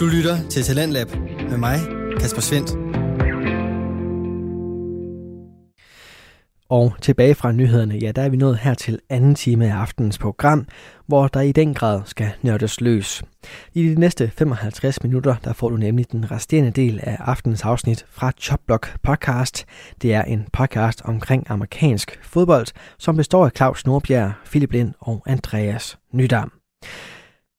Du lytter til Talentlab med mig, Kasper Svendt. Og tilbage fra nyhederne, ja, der er vi nået her til anden time af aftenens program, hvor der i den grad skal nørdes løs. I de næste 55 minutter, der får du nemlig den resterende del af aftenens afsnit fra Chopblock Podcast. Det er en podcast omkring amerikansk fodbold, som består af Claus Nordbjerg, Philip Lind og Andreas Nydam.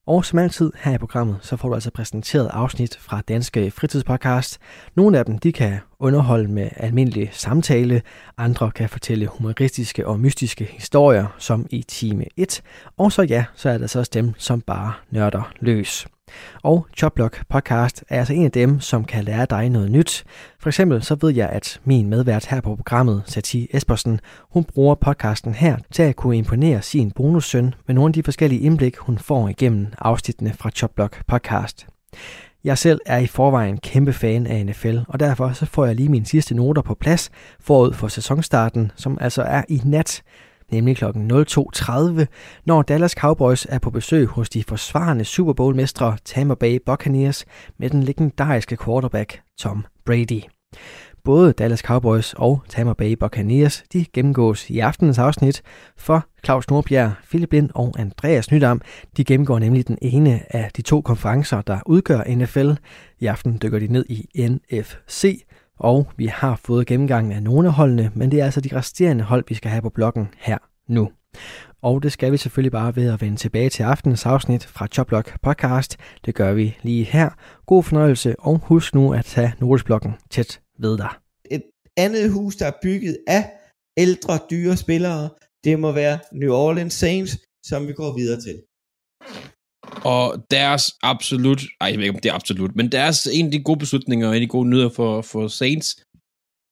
Og som altid her i programmet, så får du altså præsenteret afsnit fra Danske Fritidspodcast. Nogle af dem, de kan underholde med almindelig samtale, andre kan fortælle humoristiske og mystiske historier, som i time 1. Og så ja, så er der så altså også dem, som bare nørder løs. Og Choplock podcast er altså en af dem, som kan lære dig noget nyt. For eksempel så ved jeg, at min medvært her på programmet, Sati Espersen, hun bruger podcasten her til at kunne imponere sin bonussøn med nogle af de forskellige indblik, hun får igennem afsnittene fra Choplock podcast. Jeg selv er i forvejen kæmpe fan af NFL, og derfor så får jeg lige mine sidste noter på plads forud for sæsonstarten, som altså er i nat nemlig kl. 02.30, når Dallas Cowboys er på besøg hos de forsvarende Super Bowl-mestre Tampa Bay Buccaneers med den legendariske quarterback Tom Brady. Både Dallas Cowboys og Tampa Bay Buccaneers de gennemgås i aftenens afsnit, for Claus Nordbjerg, Philip Lind og Andreas Nydam de gennemgår nemlig den ene af de to konferencer, der udgør NFL. I aften dykker de ned i NFC, og vi har fået gennemgangen af nogle af holdene, men det er altså de resterende hold, vi skal have på blokken her nu. Og det skal vi selvfølgelig bare ved at vende tilbage til aftenens afsnit fra Choplock Podcast. Det gør vi lige her. God fornøjelse, og husk nu at tage notesblokken tæt ved dig. Et andet hus, der er bygget af ældre, dyre spillere, det må være New Orleans Saints, som vi går videre til. Og deres absolut, ej, jeg ved ikke om det er absolut, men deres en af de gode beslutninger og en af de gode nyheder for, for Saints,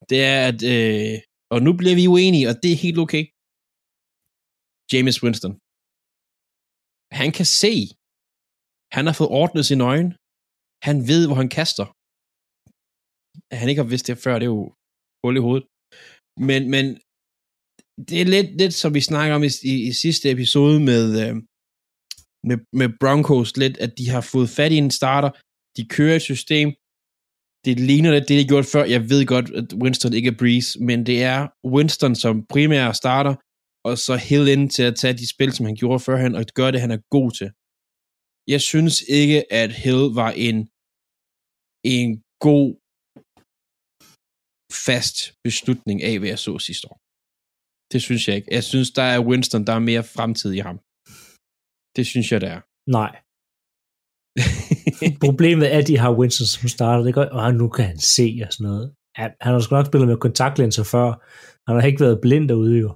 det er, at, øh, og nu bliver vi uenige, og det er helt okay. James Winston. Han kan se, han har fået ordnet sine øjne, han ved, hvor han kaster. Han ikke har vidst det før, det er jo hul i hovedet. Men, men det er lidt, lidt som vi snakker om i, i, i sidste episode med, øh, med, med Broncos lidt, at de har fået fat i en starter, de kører et system, det ligner lidt det, de har gjort før. Jeg ved godt, at Winston ikke er Breeze, men det er Winston som primær starter, og så Hill ind til at tage de spil, som han gjorde førhen, og gøre det, han er god til. Jeg synes ikke, at Hill var en, en god fast beslutning af, hvad jeg så sidste år. Det synes jeg ikke. Jeg synes, der er Winston, der er mere fremtid i ham. Det synes jeg, det er. Nej. Problemet er, at de har Winston som starter, det gør, og nu kan han se og sådan noget. Han har sgu nok spillet med kontaktlinser før. Han har ikke været blind derude jo.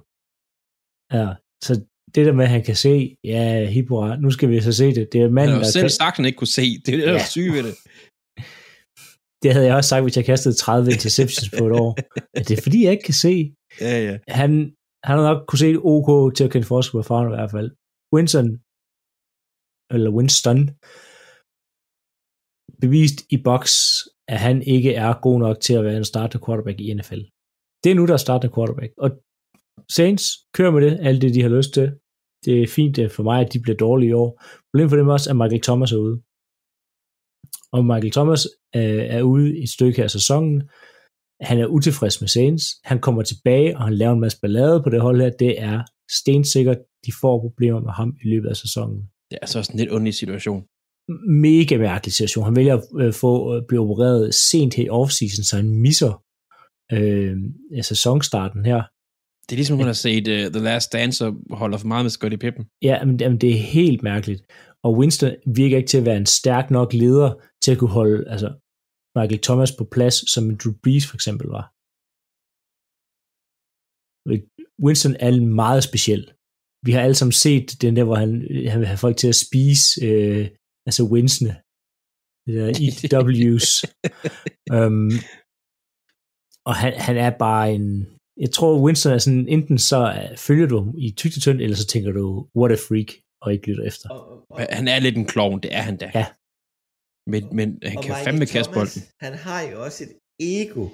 Ja, så det der med, at han kan se, ja, Hibora, nu skal vi så se det. Det er manden, der selv sagt, han ikke kunne se. Det er det, der ja. syge ved det. Det havde jeg også sagt, hvis jeg kastede 30 interceptions på et år. Ja, det er fordi, jeg ikke kan se. Ja, ja. Han, han har nok kunne se OK til at kende forskel på farven i hvert fald. Winston, eller Winston, bevist i box, at han ikke er god nok til at være en startende quarterback i NFL. Det er nu, der er startende quarterback. Og Saints kører med det, alt det, de har lyst til. Det er fint øh, for mig, at de bliver dårlige i år. Problemet for dem også, at Michael Thomas er ude. Og Michael Thomas øh, er ude i et stykke af sæsonen. Han er utilfreds med Saints. Han kommer tilbage, og han laver en masse ballade på det hold her. Det er stensikkert, de får problemer med ham i løbet af sæsonen. Det er altså også en lidt underlig situation. Mega mærkelig situation. Han vælger at øh, få, øh, blive opereret sent her i offseason, så han misser øh, sæsonstarten her. Det er ligesom, hun har set uh, The Last Dance og holder for meget med Scottie Pippen. Ja, men, men det er helt mærkeligt. Og Winston virker ikke til at være en stærk nok leder til at kunne holde altså, Michael Thomas på plads, som Drew Brees for eksempel var. Winston er meget speciel. Vi har alle sammen set den der, hvor han, han vil have folk til at spise, øh, altså Winston. Det der EW's. um, og han, han er bare en, jeg tror, Winston er sådan, enten så følger du i tygtetønd, eller så tænker du, what a freak, og ikke lytter efter. Og, og, han er lidt en klovn, det er han da. Ja. Men, men han kan Michael fandme kaste bolden. Han har jo også et ego,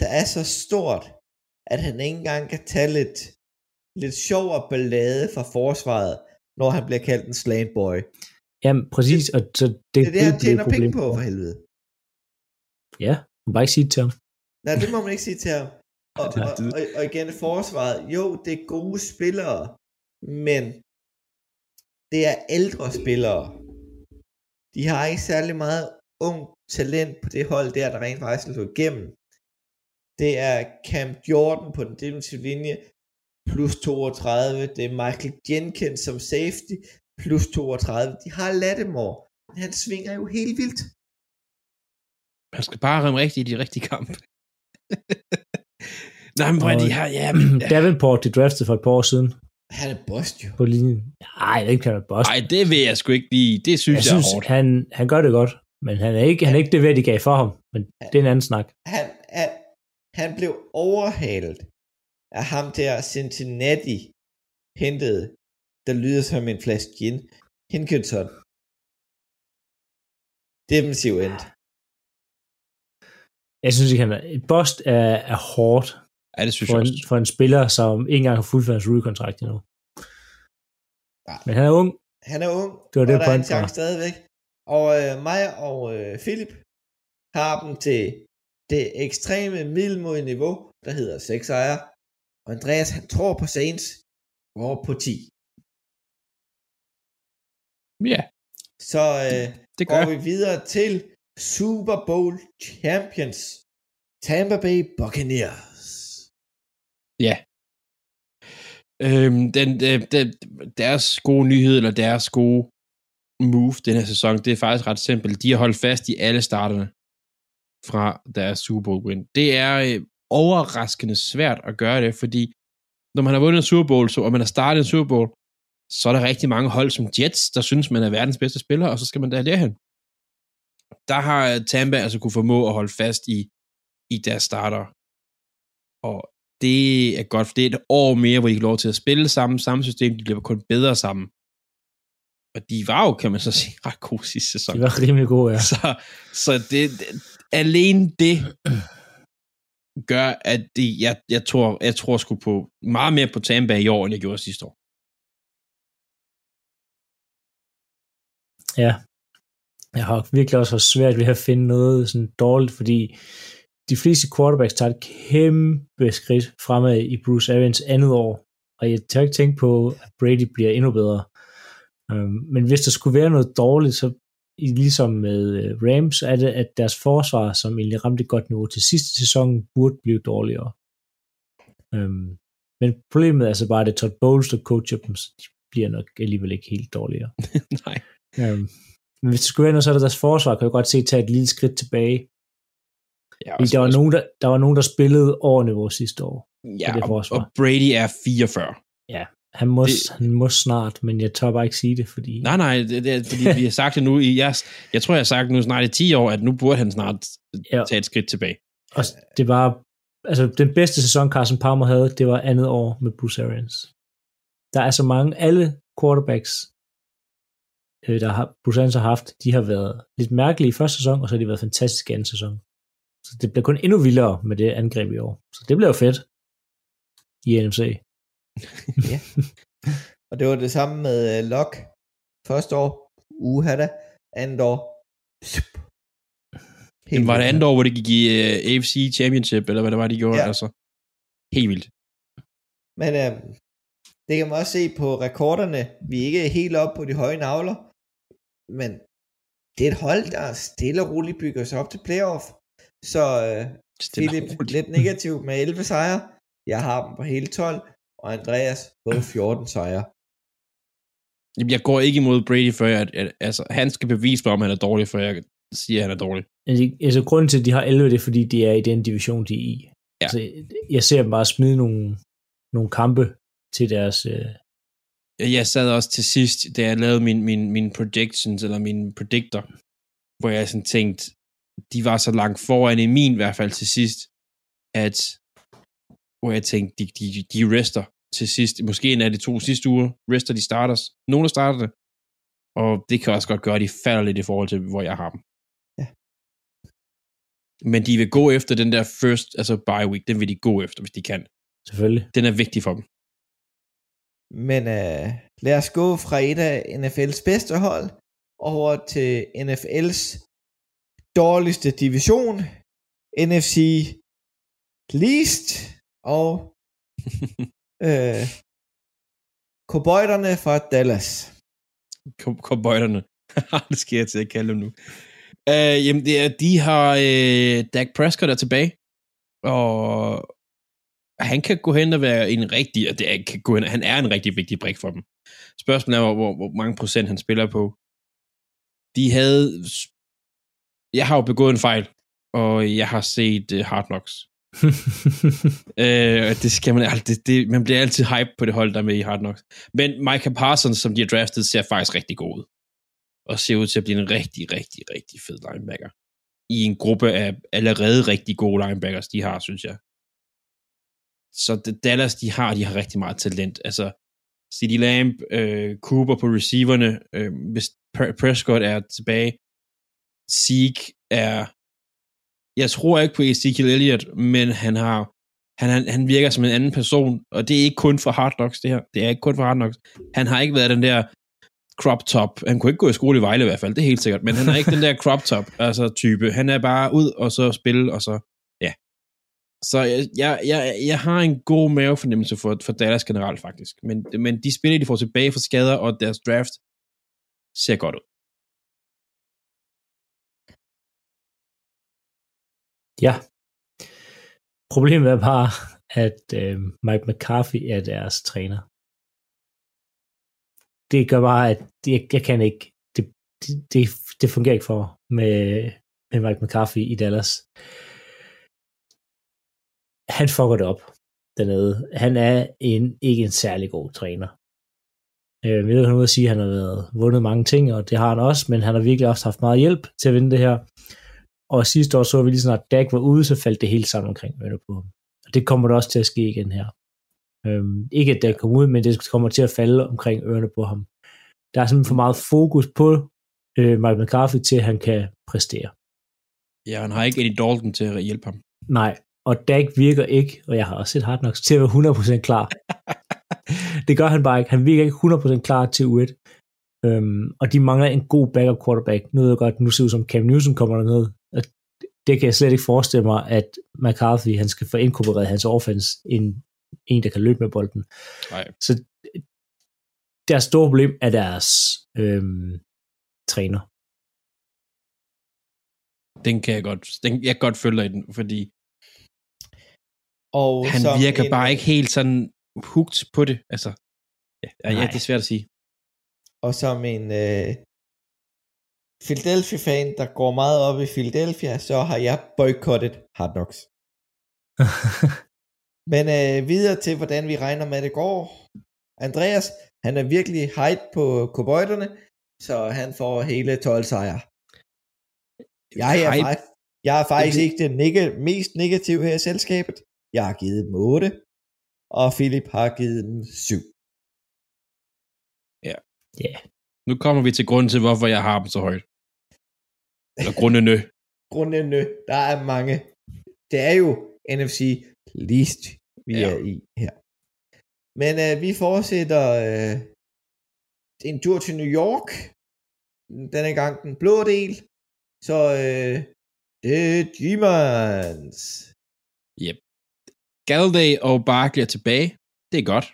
der er så stort, at han ikke engang kan tage lidt, lidt sjov og ballade fra forsvaret, når han bliver kaldt en slant boy. Jamen, præcis, og så det, Det er det, han tjener penge på, for helvede. Ja, man bare ikke sige det til ham. Nej, det må man ikke sige til ham. Og, Det og, det. og, og igen forsvaret, jo, det er gode spillere, men det er ældre spillere. De har ikke særlig meget ung talent på det hold der, der rent faktisk slår igennem. Det er Cam Jordan på den defensive linje, plus 32. Det er Michael Jenkins som safety, plus 32. De har Lattimore, men han svinger jo helt vildt. Man skal bare ramme rigtigt i de rigtige kampe. Nej, men de har, ja, ja. Davenport, de draftede for et par år siden Han er bost jo. på linjen. Nej, det kan være boss. Ej, det vil jeg sgu ikke lige. Det synes jeg jeg, synes, er hårdt. han, han gør det godt, men han er ikke, han er ikke det ved, de gav for ham. Men det er en anden snak. han, han, han blev overhalet af ham der Cincinnati hentede, der lyder som en flaske gin. Hinkinson. Defensiv end. Jeg synes ikke, han er... Et bust er, er hårdt Ja, det synes for jeg en, også. for en spiller, som ikke engang har fuldført hans rookie-kontrakt endnu. Ja. Men han er ung. Han er ung, Det var det, og der er en chance stadigvæk. Og øh, mig og øh, Philip har dem til det ekstreme middelmodige niveau, der hedder 6 ejer. Og Andreas, han tror på Saints, går på 10. Ja, Så øh, det går vi videre til Super Bowl Champions. Tampa Bay Buccaneers. Ja. Øhm, den, den, den, deres gode nyhed, eller deres gode move den her sæson, det er faktisk ret simpelt. De har holdt fast i alle starterne fra deres Super Bowl win. Det er øh, overraskende svært at gøre det, fordi når man har vundet en Super Bowl, så, og man har startet en Super Bowl, så er der rigtig mange hold som Jets, der synes, man er verdens bedste spiller, og så skal man da derhen. Der har Tampa altså kunne formå at holde fast i, i deres starter. Og det er godt, for det er et år mere, hvor de kan lov til at spille sammen, samme system, de bliver kun bedre sammen. Og de var jo, kan man så sige, ret gode sidste sæson. De var rimelig gode, ja. Så, så det, det, alene det gør, at det, jeg, jeg, tror, jeg tror sgu på meget mere på Tampa i år, end jeg gjorde sidste år. Ja. Jeg har virkelig også haft svært ved at finde noget sådan dårligt, fordi de fleste quarterbacks tager et kæmpe skridt fremad i Bruce Arians andet år, og jeg tør ikke tænke på, at Brady bliver endnu bedre. Øhm, men hvis der skulle være noget dårligt, så ligesom med øh, Rams, er det, at deres forsvar, som egentlig ramte godt niveau til sidste sæson, burde blive dårligere. Øhm, Men problemet er altså bare, at det er Todd Bowles, der coacher dem, så de bliver nok alligevel ikke helt dårligere. Nej. Øhm, men hvis det skulle være noget, så er det deres forsvar, kan jeg godt se tage et lille skridt tilbage. Ja, Fordi der var, nogen, der, der var nogen, der spillede over niveau sidste år. ja, det og, og Brady er 44. Han må, Det- han må snart, men jeg tør bare ikke sige det, fordi... Nej, nej, det, det fordi vi har sagt det nu i, jeg, jeg tror, jeg har sagt nu snart i 10 år, at nu burde han snart Ja. tage et skridt tilbage. Og det var... Altså, den bedste sæson, Carson Palmer havde, det var andet år med Bruce Arians. Der er så mange, alle quarterbacks, øh, der har, Bruce Arians har haft, de har været lidt mærkelige i første sæson, og så har de været fantastiske i anden sæson. Så det bliver kun endnu vildere med det angreb i år. Så det bliver jo fedt i NFC. Og det var det samme med uh, Lok. Første år, uha da. Andet år. Helt var det andet år, hvor det gik i uh, AFC Championship, eller hvad det var, de gjorde? Ja. Ja. Altså, helt vildt. Men øh, det kan man også se på rekorderne. Vi er ikke helt oppe på de høje navler. Men det er et hold, der stille og roligt bygger sig op til playoff. Så øh, og Philip, roligt. lidt negativ med 11 sejre. Jeg har dem på hele 12. Og Andreas på 14 sejre. Jamen, jeg går ikke imod Brady, før jeg, at, altså, han skal bevise mig, om han er dårlig, før jeg siger, at han er dårlig. Altså, altså grunden til, at de har 11, det er, fordi de er i den division, de er i. Ja. Altså, jeg ser dem bare smide nogle, nogle kampe til deres... Øh, Jeg sad også til sidst, da jeg lavede min, min, min predictions, eller min predictor, hvor jeg sådan tænkte, de var så langt foran i min i hvert fald til sidst, at hvor jeg tænkte, de, de, de rester til sidst. Måske en af de to sidste uger, rester de starters. Nogle starter det. Og det kan også godt gøre, at de falder lidt i forhold til, hvor jeg har dem. Ja. Men de vil gå efter den der first, altså bye week, den vil de gå efter, hvis de kan. selvfølgelig. Den er vigtig for dem. Men øh, lad os gå fra et af NFL's bedste hold over til NFL's dårligste division, NFC Least, og øh, Cowboyderne fra Dallas. Cowboyderne. det sker jeg til at kalde dem nu. Uh, jamen, det er, de har uh, Dak Prescott er tilbage, og han kan gå hen og være en rigtig, og det er, kan gå hen, han er en rigtig vigtig brik for dem. Spørgsmålet er, hvor, hvor, hvor mange procent han spiller på. De havde, jeg har jo begået en fejl, og jeg har set uh, Hard Knocks. øh, det skal man altid, det, man bliver altid hype på det hold, der er med i Hard Knocks. Men Micah Parsons, som de har draftet, ser faktisk rigtig god ud. Og ser ud til at blive en rigtig, rigtig, rigtig fed linebacker. I en gruppe af allerede rigtig gode linebackers, de har, synes jeg. Så Dallas, de har, de har rigtig meget talent. Altså, CD Lamb, øh, Cooper på receiverne, øh, hvis Prescott er tilbage, Zeke er jeg tror ikke på Ezekiel Elliott, men han har han, han, han virker som en anden person, og det er ikke kun for Hard Knocks, det her. Det er ikke kun for Hard Knocks. Han har ikke været den der crop top. Han kunne ikke gå i skole i Vejle i hvert fald, det er helt sikkert, men han er ikke den der crop top altså type. Han er bare ud og så spille, og så, ja. Så jeg, jeg, jeg, jeg har en god mavefornemmelse for, for Dallas generelt faktisk, men, men de spiller, de får tilbage fra skader, og deres draft ser godt ud. Ja. Problemet er bare, at øh, Mike McCarthy er deres træner. Det gør bare, at jeg, jeg kan ikke, det, det, det fungerer ikke for med, med Mike McCarthy i Dallas. Han fucker det op dernede. Han er en, ikke en særlig god træner. Øh, jeg ved, han ud at sige, at han har været, vundet mange ting, og det har han også, men han har virkelig også haft meget hjælp til at vinde det her. Og sidste år så vi lige snart, Dak var ude, så faldt det hele sammen omkring ørerne på ham. Og det kommer der også til at ske igen her. Øhm, ikke at Dak kommer ud, men det kommer til at falde omkring ørerne på ham. Der er simpelthen for meget fokus på øh, Mike McCarthy til, at han kan præstere. Ja, han har ikke Eddie Dalton til at hjælpe ham. Nej, og Dak virker ikke, og jeg har også set Hard Knocks, til at være 100% klar. det gør han bare ikke. Han virker ikke 100% klar til U1. Øhm, og de mangler en god backup quarterback. Nu ved jeg godt, nu ser ud som Cam Newton kommer derned, det kan jeg slet ikke forestille mig, at McCarthy han skal få inkorporeret hans offense en, en, der kan løbe med bolden. Nej. Så deres store problem er deres øhm, træner. Den kan jeg godt, den, jeg kan godt følge dig i den, fordi og han virker en, bare ikke helt sådan hugt på det. Altså, ja, ja, det er svært at sige. Og som en øh, Philadelphia-fan, der går meget op i Philadelphia, så har jeg boykottet Hard Knocks. Men øh, videre til, hvordan vi regner med, at det går. Andreas, han er virkelig hype på Cowboyderne, så han får hele 12 sejre. Jeg er, faktisk, jeg er faktisk ikke det neg- mest negative her i selskabet. Jeg har givet dem 8, og Philip har givet dem 7. Ja. Ja. Yeah. Nu kommer vi til grunden til, hvorfor jeg har dem så højt. Eller grundene. grundene. Der er mange. Det er jo NFC least, vi ja. er i her. Men øh, vi fortsætter øh, en tur til New York. Denne gang den blå del. Så øh, det er Demons. Yep. Galladay og Barkley er tilbage. Det er godt.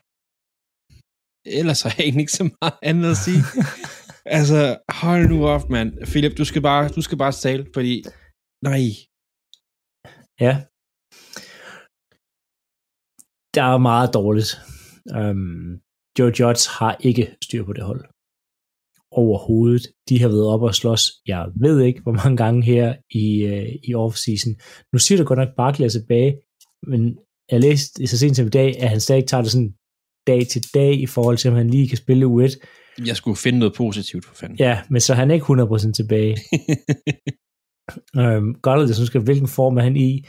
Ellers har jeg egentlig ikke så meget andet at sige. altså, hold nu op, mand. Philip, du skal bare, du skal bare tale, fordi... Nej. Ja. Der er meget dårligt. Um, Joe Judge har ikke styr på det hold. Overhovedet. De har været op og slås. Jeg ved ikke, hvor mange gange her i, uh, i off-season. Nu siger du godt nok Barkley er tilbage, men jeg læste så sent som i dag, at han stadig tager det sådan dag til dag i forhold til, om han lige kan spille U1. Jeg skulle finde noget positivt for fanden. Ja, men så er han ikke 100% tilbage. øhm, Godt det, skal, hvilken form er han i?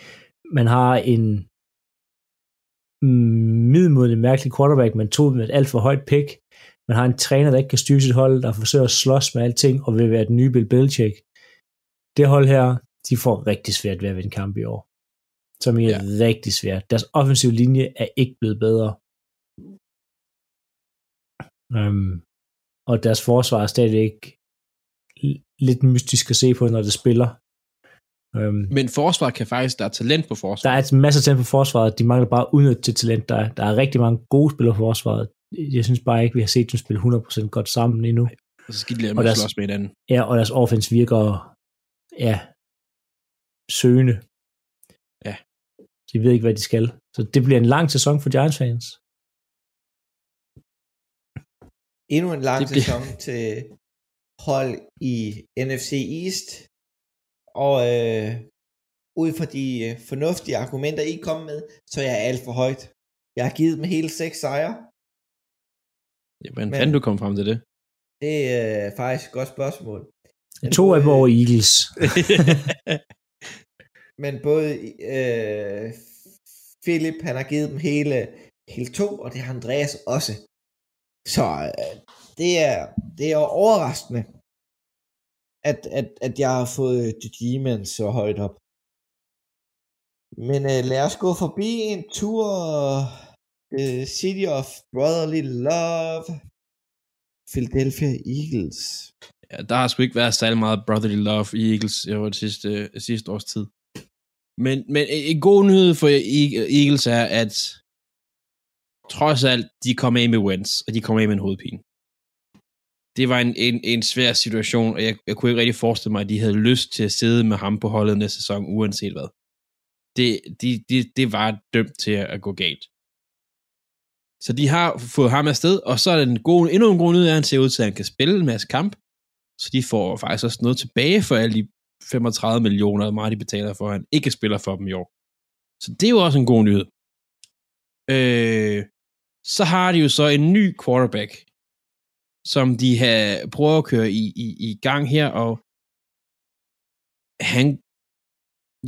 Man har en middelmodig mærkelig quarterback, man tog med et alt for højt pick. Man har en træner, der ikke kan styre sit hold, der forsøger at slås med alting, og vil være den nye Bill Belichick. Det hold her, de får rigtig svært ved at vinde kamp i år. Som er ja. rigtig svært. Deres offensive linje er ikke blevet bedre. Um, og deres forsvar er stadig ikke lidt mystisk at se på, når det spiller. Øhm, Men forsvaret kan faktisk, der er talent på forsvaret. der er et masse talent på forsvaret, de mangler bare at udnytte til talent. Der, er- der er rigtig mange gode spillere på forsvaret. Jeg synes bare ikke, vi har set dem spille 100% godt sammen endnu. Og så skal de lade Og deres- slås med hinanden. Ja, og deres offense virker, ja, søgende. Ja. De ved ikke, hvad de skal. Så det bliver en lang sæson for Giants fans. Endnu en lang Det bliver- sæson til hold i NFC East. Og øh, ud fra de øh, fornuftige argumenter, I kom med, så er jeg alt for højt. Jeg har givet dem hele seks sejre. Ja, hvordan Men- du kom frem til det? Det er øh, faktisk et godt spørgsmål. Men To af over Eagles. Men både øh, Philip, han har givet dem hele, hele to, og det har Andreas også. Så øh, det, er, det er overraskende, at, at, at jeg har fået øh, The Demon så højt op. Men øh, lad os gå forbi en tur øh, City of Brotherly Love, Philadelphia Eagles. Ja, der har sgu ikke været særlig meget brotherly love i Eagles i det sidste, sidste års tid. Men, men en god nyhed for e-, Eagles er, at trods alt, de kom af med Wentz, og de kom af med en hovedpine. Det var en, en, en svær situation, og jeg, jeg kunne ikke rigtig forestille mig, at de havde lyst til at sidde med ham på holdet næste sæson, uanset hvad. Det, de, de, det var dømt til at gå galt. Så de har fået ham afsted, og så er den gode, endnu en god nyhed, er, at han ser ud til, at han kan spille en masse kamp, så de får faktisk også noget tilbage for alle de 35 millioner, hvor meget de betaler for, at han ikke spiller for dem i år. Så det er jo også en god nyhed. Øh, så har de jo så en ny quarterback, som de har prøvet at køre i, i, i gang her, og han,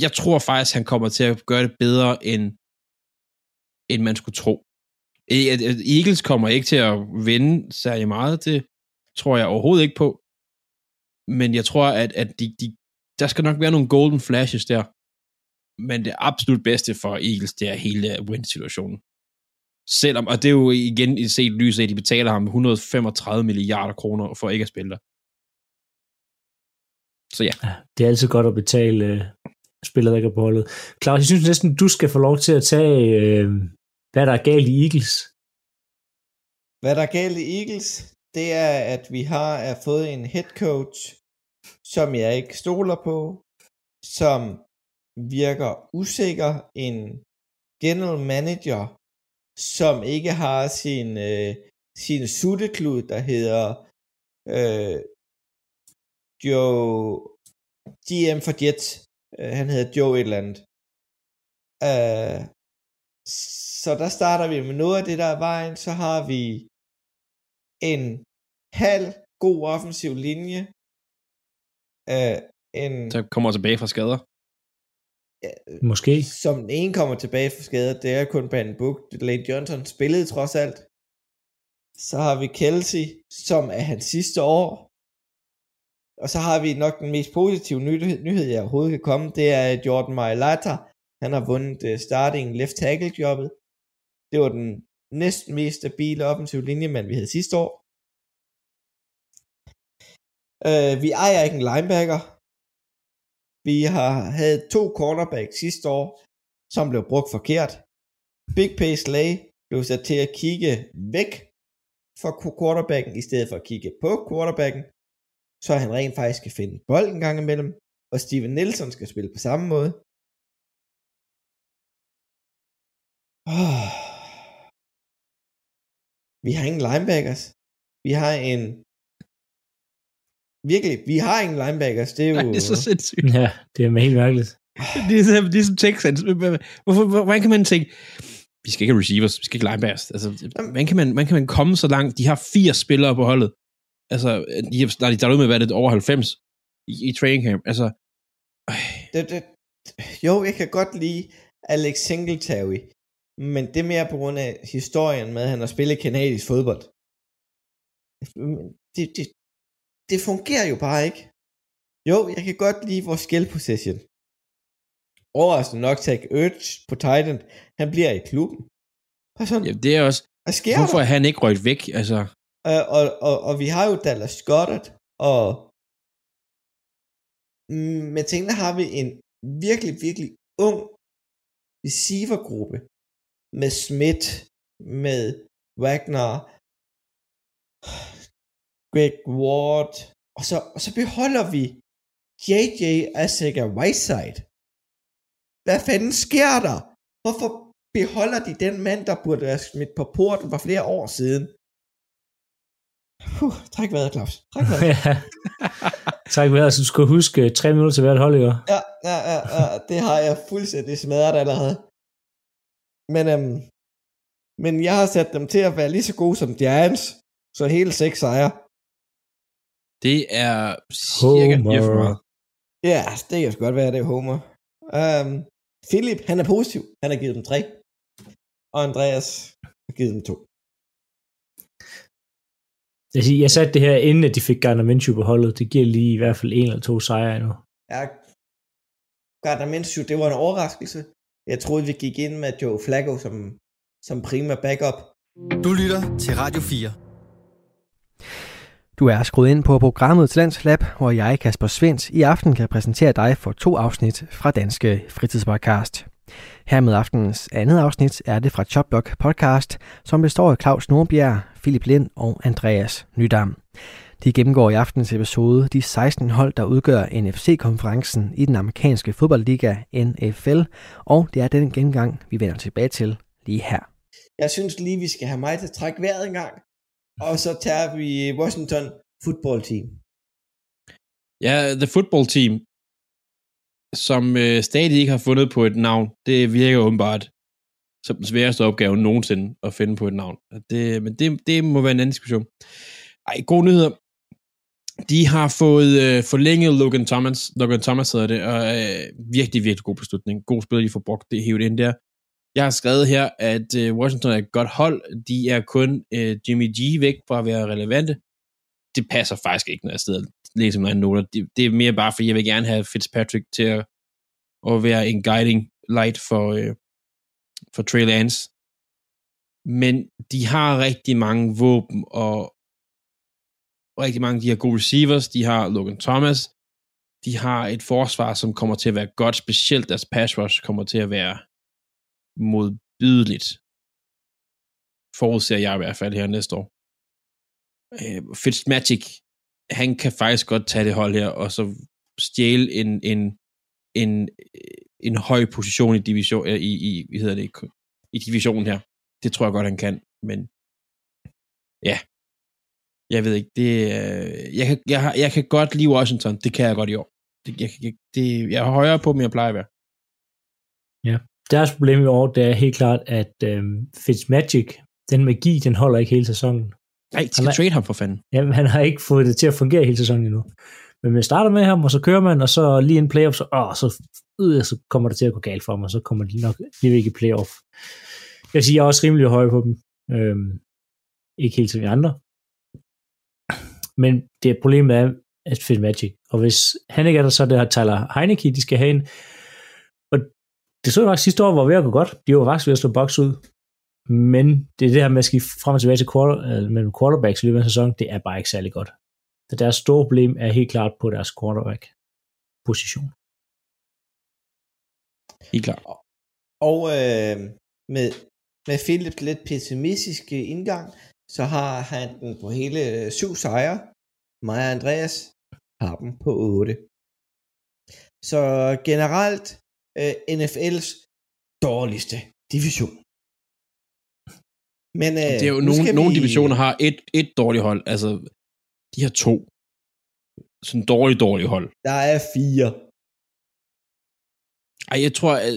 jeg tror faktisk, han kommer til at gøre det bedre, end, end man skulle tro. Eagles kommer ikke til at vinde særlig meget, det tror jeg overhovedet ikke på. Men jeg tror, at, at de, de, der skal nok være nogle golden flashes der. Men det absolut bedste for Eagles, det er hele win-situationen. Selvom, og det er jo igen i set lys af, at de betaler ham 135 milliarder kroner for ikke at spille der. Så ja, Ja, det er altid godt at betale øh, spillere, der ikke er på holdet. Claus, jeg synes næsten, du skal få lov til at tage, øh, hvad der er galt i Eagles. Hvad der er galt i Eagles, det er, at vi har er fået en head coach, som jeg ikke stoler på, som virker usikker, en general manager, som ikke har sin, øh, sin sutteklud, der hedder øh, Joe GM for Jets. Øh, han hedder Joe et eller andet. Øh, så der starter vi med noget af det, der er vejen. Så har vi en halv god offensiv linje. Øh, en, så kommer tilbage fra skader. Måske. som den ene kommer tilbage fra skader, det er kun Brandon Book. Lane Johnson spillede trods alt. Så har vi Kelsey, som er hans sidste år. Og så har vi nok den mest positive nyhed, nyhed jeg overhovedet kan komme, det er Jordan Mailata. Han har vundet uh, starting left tackle jobbet. Det var den næsten mest stabile offensiv linjemand, vi havde sidste år. Uh, vi ejer ikke en linebacker. Vi har havde to cornerbacks sidste år, som blev brugt forkert. Big Pace Lay blev sat til at kigge væk fra quarterbacken, i stedet for at kigge på quarterbacken, så han rent faktisk kan finde bolden en gang imellem, og Steven Nelson skal spille på samme måde. Oh. Vi har ingen linebackers. Vi har en... Virkelig, vi har ingen linebackers. Det er jo... Ej, det er så sindssygt. Ja, det er helt mærkeligt. Det er ligesom, ligesom Texans. Hvorfor, hvor- hvordan kan man tænke, vi skal ikke have receivers, vi skal ikke linebackers. Altså, hvordan kan, man, hvordan kan man komme så langt? De har 80 spillere på holdet. Altså, de har, der er de med, hvad er det, over 90 i, i training camp. Altså, øh, det, det, jo, jeg kan godt lide Alex Singletary, men det er mere på grund af historien med, at han har spillet kanadisk fodbold. Det, det, det fungerer jo bare ikke. Jo, jeg kan godt lide vores skill possession. Overraskende nok, Zach Ertz på Titan, han bliver i klubben. Og sådan, ja, det er også, hvad sker hvorfor der? er han ikke røget væk? Altså, Øh, og, og, og vi har jo Dallas Goddard og Mm, Men der har vi en virkelig, virkelig ung receivergruppe med Smith, med Wagner, Greg Ward, og så, og så beholder vi JJ Asika Whiteside. Hvad fanden sker der? Hvorfor beholder de den mand, der burde være smidt på porten for flere år siden? Puh, træk vejret, Claus. Træk vejret. ja. Tak for at du skulle huske tre minutter til hvert hold, ikke? Ja, ja, ja, ja, det har jeg fuldstændig smadret allerede. Men, øhm, men jeg har sat dem til at være lige så gode som Giants, så hele seks sejre. Det er cirka Homer. for. Ja, det kan sgu godt være, det er Homer. Um, Philip, han er positiv. Han har givet dem tre. Og Andreas har givet dem to. Jeg, siger, jeg satte det her, inden at de fik Gardner Minshew på holdet. Det giver lige i hvert fald en eller to sejre endnu. Ja, Gardner Minshew, det var en overraskelse. Jeg troede, vi gik ind med Joe Flacco som, som prima backup. Du lytter til Radio 4. Du er skruet ind på programmet Talentslab, hvor jeg, Kasper Svens, i aften kan præsentere dig for to afsnit fra Danske Fritidspodcast. Her med aftenens andet afsnit er det fra Chopblock Podcast, som består af Claus Nordbjerg, Philip Lind og Andreas Nydam. De gennemgår i aftens episode de 16 hold, der udgør NFC-konferencen i den amerikanske fodboldliga NFL, og det er den gennemgang, vi vender tilbage til lige her. Jeg synes lige, vi skal have mig til at trække vejret en gang. Og så tager vi Washington Football Team. Ja, The Football Team, som øh, stadig ikke har fundet på et navn, det virker åbenbart som den sværeste opgave nogensinde at finde på et navn. Det, men det, det må være en anden diskussion. Ej, gode nyheder. De har fået øh, forlænget Logan Thomas, Logan Thomas hedder det, og øh, virkelig, virkelig god beslutning. God spiller, de får brugt det hævet ind der. Jeg har skrevet her, at øh, Washington er et godt hold. De er kun øh, Jimmy G væk fra at være relevante. Det passer faktisk ikke, når jeg sidder og læser mine noter. Det, det er mere bare, fordi jeg vil gerne have Fitzpatrick til at, at være en guiding light for, øh, for Trey Lance. Men de har rigtig mange våben, og rigtig mange de har gode receivers. De har Logan Thomas. De har et forsvar, som kommer til at være godt, specielt deres pass rush kommer til at være modbydeligt. Forudser jeg i hvert fald her næste år. Øh, Fitzmagic, han kan faktisk godt tage det hold her, og så stjæle en, en, en, en høj position i division, øh, i, i, hvad hedder det, i divisionen her. Det tror jeg godt, han kan, men ja, jeg ved ikke, det, øh, jeg, kan, jeg, har- jeg kan godt lide Washington, det kan jeg godt i år. Det, jeg, jeg, det, jeg er højere på, end jeg plejer at være. Deres problem i år, det er helt klart, at øhm, Fitzmagic, den magi, den holder ikke hele sæsonen. Nej, de skal Han trade ham for fanden. Jamen, han har ikke fået det til at fungere hele sæsonen endnu. Men man starter med ham, og så kører man, og så lige en playoff, så, åh, så, øh, så kommer det til at gå galt for dem, og så kommer de nok lige ikke i playoff. Jeg vil sige, jeg er også rimelig høj på dem. Øhm, ikke helt som de andre. Men det problemet er, at Fitzmagic. Og hvis han ikke er der, så er det her Tyler Heineke, de skal have en. Det så jeg faktisk sidste år var ved at gå godt. De var faktisk ved at slå box ud. Men det er det her med at skifte frem og tilbage til quarter, øh, mellem quarterbacks i løbet af en sæson, det er bare ikke særlig godt. Så deres store problem er helt klart på deres quarterback-position. Helt klart. Og øh, med, med Philips lidt pessimistiske indgang, så har han den på hele øh, syv sejre. Mig og Andreas har dem på 8. Så generelt øh, NFL's dårligste division. Men øh, Det er jo nogle, vi- divisioner har et, et dårligt hold. Altså, de har to. Sådan dårlige, dårlige hold. Der er fire. Ej, jeg tror, at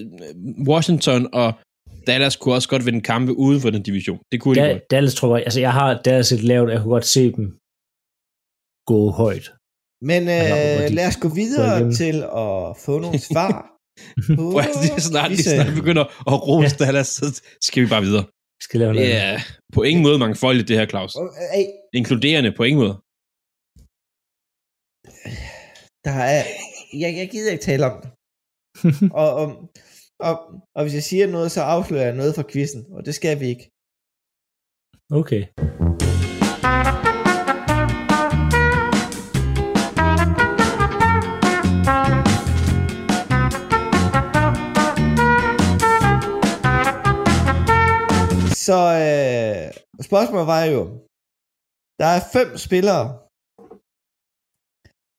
Washington og Dallas kunne også godt vinde kampe uden for den division. Det kunne de Da, godt. Dallas tror jeg, altså jeg har Dallas et lavt, jeg kunne godt se dem gå højt. Men Altså, øh, de- lad os gå videre til at få nogle svar. Prøv at det er snart, disse- snart begynder at rose ja. Dallas, så skal vi bare videre. Vi skal lave noget. Er på ingen måde mangfoldigt, det her, Claus. Åh, Ej, Inkluderende på ingen måde. der er, jeg, jeg gider ikke tale om det. og, og, og, og hvis jeg siger noget, så afslører jeg noget fra quizzen, og det skal vi ikke. Okay. Så øh, spørgsmålet var jo, der er fem spillere,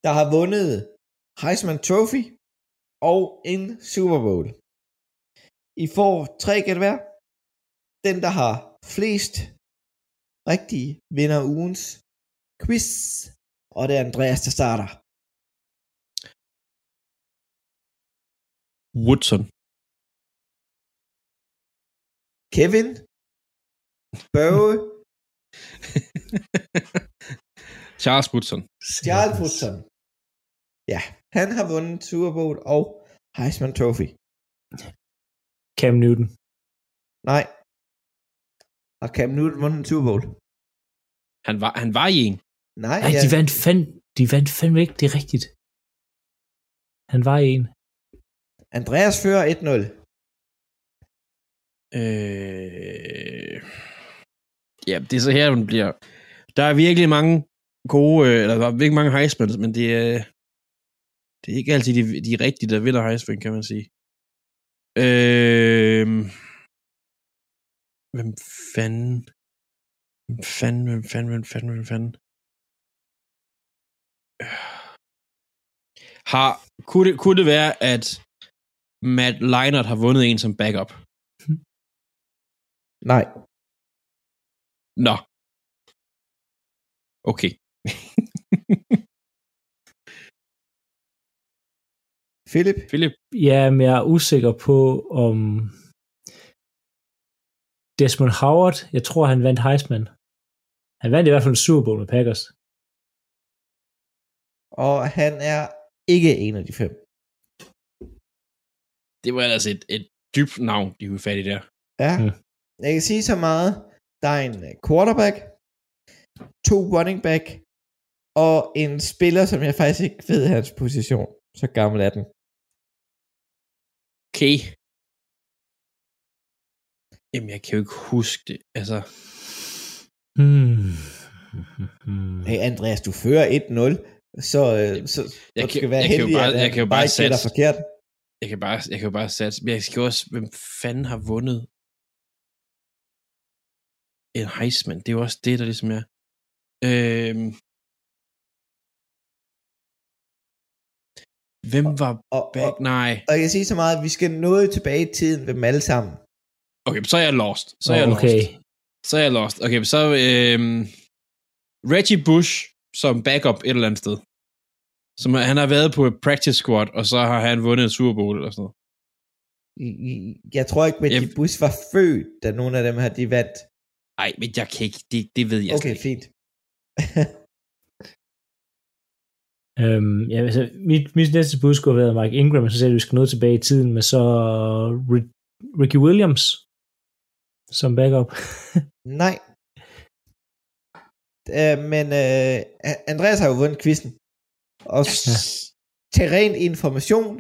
der har vundet Heisman Trophy og en Super Bowl. I får tre gæt hver. Den, der har flest rigtige, vinder ugens quiz. Og det er Andreas, der starter. Woodson. Kevin. Børge. Charles Woodson. Charles Woodson. Ja, han har vundet Super Bowl og Heisman Trophy. Cam Newton. Nej. Har Cam Newton vundet en Super Bowl? Han var, han var i en. Nej, Nej, ja. de vandt, fand, de vandt fandme ikke, det er rigtigt. Han var en. Andreas fører 1-0. Øh... Ja, det er så her, den bliver... Der er virkelig mange gode, øh, eller der er virkelig mange Heisman, men det er, det er ikke altid de, de rigtige, der vinder Heisman, kan man sige. Øh... Hvem fanden? Hvem fanden, hvem fanden, hvem fanden, hvem fanden? Øh. Har, kunne, det, kunne det være, at Matt Leinert har vundet en som backup? Nej. Nå. Okay. Philip? Philip? Ja, men jeg er usikker på, om Desmond Howard, jeg tror, han vandt Heisman. Han vandt i hvert fald en Super Bowl med Packers. Og han er ikke en af de fem. Det var ellers et, et dybt navn, de kunne fat i der. Ja. Mm. Jeg kan sige så meget. Der er en øh, quarterback, to running back, og en spiller, som jeg faktisk ikke ved hans position. Så gammel er den. Okay. Jamen, jeg kan jo ikke huske det. Altså, Hmm. Hey Andreas, du fører 1-0, så, øh, så, Jeg så kan- skal være jeg kan jo heldig, bare- at jeg kan jo bare gætter satse. forkert. jeg kan bare, jeg kan jo bare satse. Men jeg skal også, hvem fanden har vundet en Heisman? Det er jo også det, der ligesom er. Øhm, hvem var Og, back? og, Nej. og jeg kan sige så meget, at vi skal noget tilbage i tiden ved dem alle sammen. Okay, så er jeg lost. Så er jeg okay. lost. Så er jeg lost. Okay, så øhm, Reggie Bush som backup et eller andet sted. Som han har været på et practice squad, og så har han vundet en Super Bowl eller sådan noget. Jeg tror ikke, at Jeg- de bus var født, da nogle af dem her, de vandt. Ej, men jeg kan ikke, det, det ved jeg Okay, slet ikke. fint. Øhm, ja, altså, mit, mit næste bud skulle have været Mike Ingram, men så sagde du, at vi skal noget tilbage i tiden, men så Ri- Ricky Williams som backup. Nej. Øh, men øh, Andreas har jo vundet quizzen. Og s- til ren information,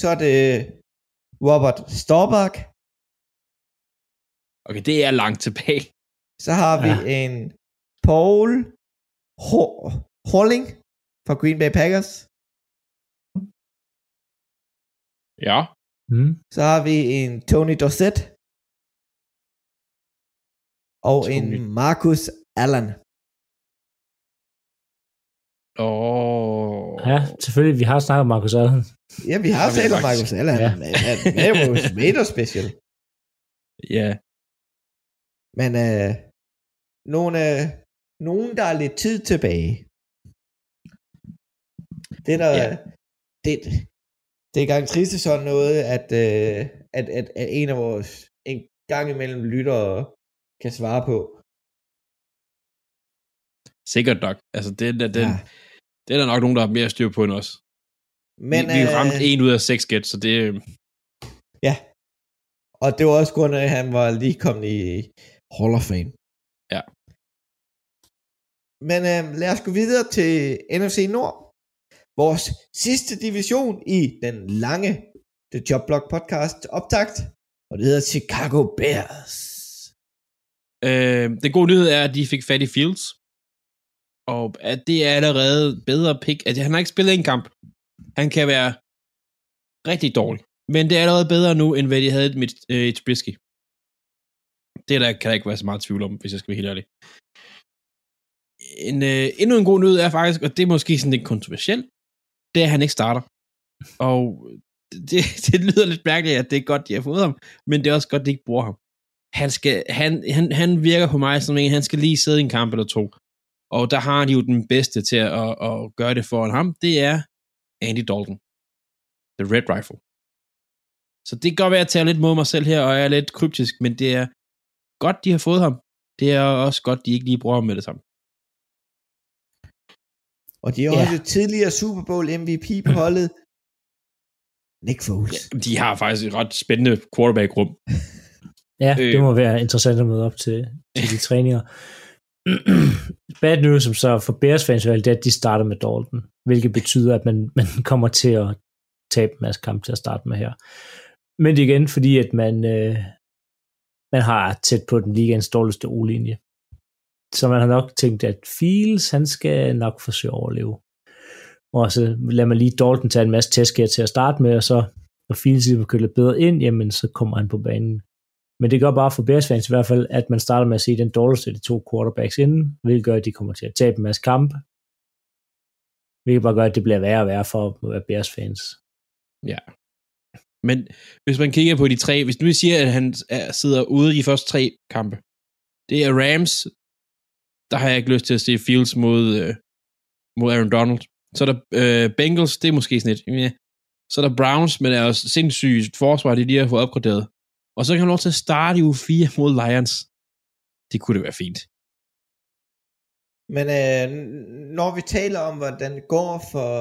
så er det Robert Staubach. Okay, det er langt tilbage. Så har vi Ja. en Paul Ho- Horling fra Green Bay Packers. Ja. Mm. Så har vi en Tony Dorsett. Og Tony. en Marcus Allen. Åh. Oh. Ja, selvfølgelig. Vi har snakket om Marcus Allen. Ja, vi har talt om. Marcus Allen. Ja. Han er jo Tomato Special. Ja. Men øh, nogle, øh, nogen, der er lidt tid tilbage. Det er der, Ja. det, det er gang trist sådan noget, at, øh, at, at, at en af vores en gang imellem lyttere kan svare på. Sikkert nok. Altså, det, det, det, Ja. det er der nok nogen, der har mere styr på end os. Men, vi, vi øh, ramte en ud af seks gæt, så det... Ja. Og det var også grund af, at han var lige kommet i Hall of Fame. Ja. Men øh, lad os gå videre til NFC Nord. Vores sidste division i den lange The Job Block podcast optakt. Og det hedder Chicago Bears. Øh, den gode nyhed er, at de fik fat i Fields. Og at det er allerede bedre pick. At han har ikke spillet en kamp. Han kan være rigtig dårlig. Men det er allerede bedre nu, end hvad de havde med øh, Trubisky. Det der kan der ikke være så meget tvivl om, hvis jeg skal være helt ærlig. En, øh, endnu en god nyhed er faktisk, og det er måske sådan lidt kontroversielt, det er, at han ikke starter. Og det, det lyder lidt mærkeligt, at det er godt, de har fået ham, men det er også godt, de ikke bruger ham. Han, skal, han, han, han virker på mig som en, han skal lige sidde i en kamp eller to. Og der har de jo den bedste til at, at, at gøre det foran ham. Det er Andy Dalton. The Red Rifle. Så det kan godt være, at jeg tager lidt mod mig selv her, og jeg er lidt kryptisk, men det er godt, de har fået ham. Det er også godt, de ikke lige bruger ham med det samme. Og de har Ja. også tidligere Super Bowl MVP på holdet. Nick Foles. Ja, de har faktisk et ret spændende quarterback-rum. Ja, Øh. det må være interessant at møde op til, til de træninger. Bad news som så for Bears fans er, det er, at de starter med Dalton, hvilket betyder, at man, man kommer til at tabe en masse kamp til at starte med her. Men det er igen, fordi at man, øh, man har tæt på den ligaens dårligste O-linje. Så man har nok tænkt, at Fields, han skal nok forsøge at overleve. Og så lader man lige Dalton tage en masse tæsk her til at starte med, og så når Fields lige køle bedre ind, jamen så kommer han på banen. Men det gør bare for Bears fans i hvert fald, at man starter med at se den dårligste af de to quarterbacks inden, hvilket gør, at de kommer til at tabe en masse kamp. Hvilket bare gør, at det bliver værre og værre for at være Bears fans. Ja. Men hvis man kigger på de tre, hvis nu siger, at han er, sidder ude i de første tre kampe, det er Rams, der har jeg ikke lyst til at se Fields mod, øh, mod Aaron Donald. Så er der øh, Bengals, det er måske sådan lidt, ja. Så er der Browns, men er også sindssygt forsvar, de lige har fået opgraderet. Og så kan han lov til at starte i uge 4 mod Lions. Det kunne det være fint. Men øh, når vi taler om, hvordan det går for,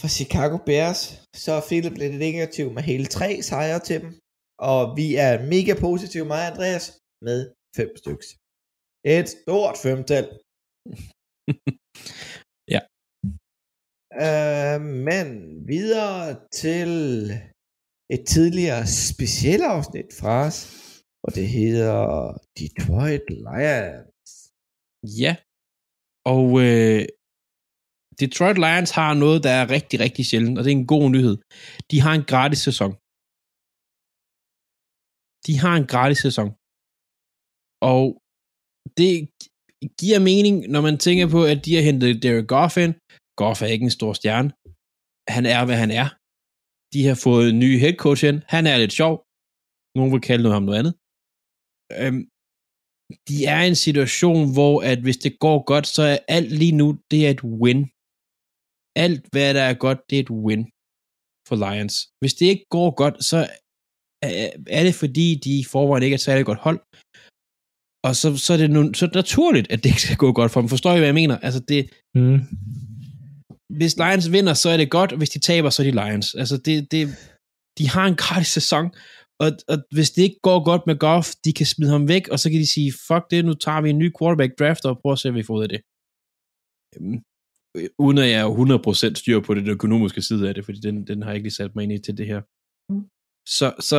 for Chicago Bears, så Philip lidt negativ med hele tre sejre til dem. Og vi er mega positive, mig og Andreas, med fem stykker. Et stort femtal. Ja. Øh, men videre til et tidligere specielt afsnit fra os, og det hedder Detroit Lions. Ja. Og øh, Detroit Lions har noget, der er rigtig, rigtig sjældent, og det er en god nyhed. De har en gratis sæson. De har en gratis sæson. Og det giver mening, når man tænker på, at de har hentet Derek Goff ind. Goff er ikke en stor stjerne. Han er, hvad han er. De har fået en ny head coach ind. Han er lidt sjov. Nogen vil kalde ham noget andet. Øhm, de er i en situation, hvor at hvis det går godt, så er alt lige nu, det er et win. Alt, hvad der er godt, det er et win for Lions. Hvis det ikke går godt, så er- er det fordi, de i forvejen ikke er et særligt godt hold. Og så, så, er det nu, så naturligt, at det ikke skal gå godt for dem. Forstår I, hvad jeg mener? Altså, det, Mm. hvis Lions vinder, så er det godt, og hvis de taber, så er de Lions. Altså, det, det, de har en gratis sæson, og, og hvis det ikke går godt med Goff, de kan smide ham væk, og så kan de sige, fuck det, nu tager vi en ny quarterback draft, og prøver at se, hvad vi får ud af det. Øhm, Uden at jeg er 100% styr på det økonomiske side af det, fordi den, den har jeg ikke lige sat mig ind i til det her. Så, så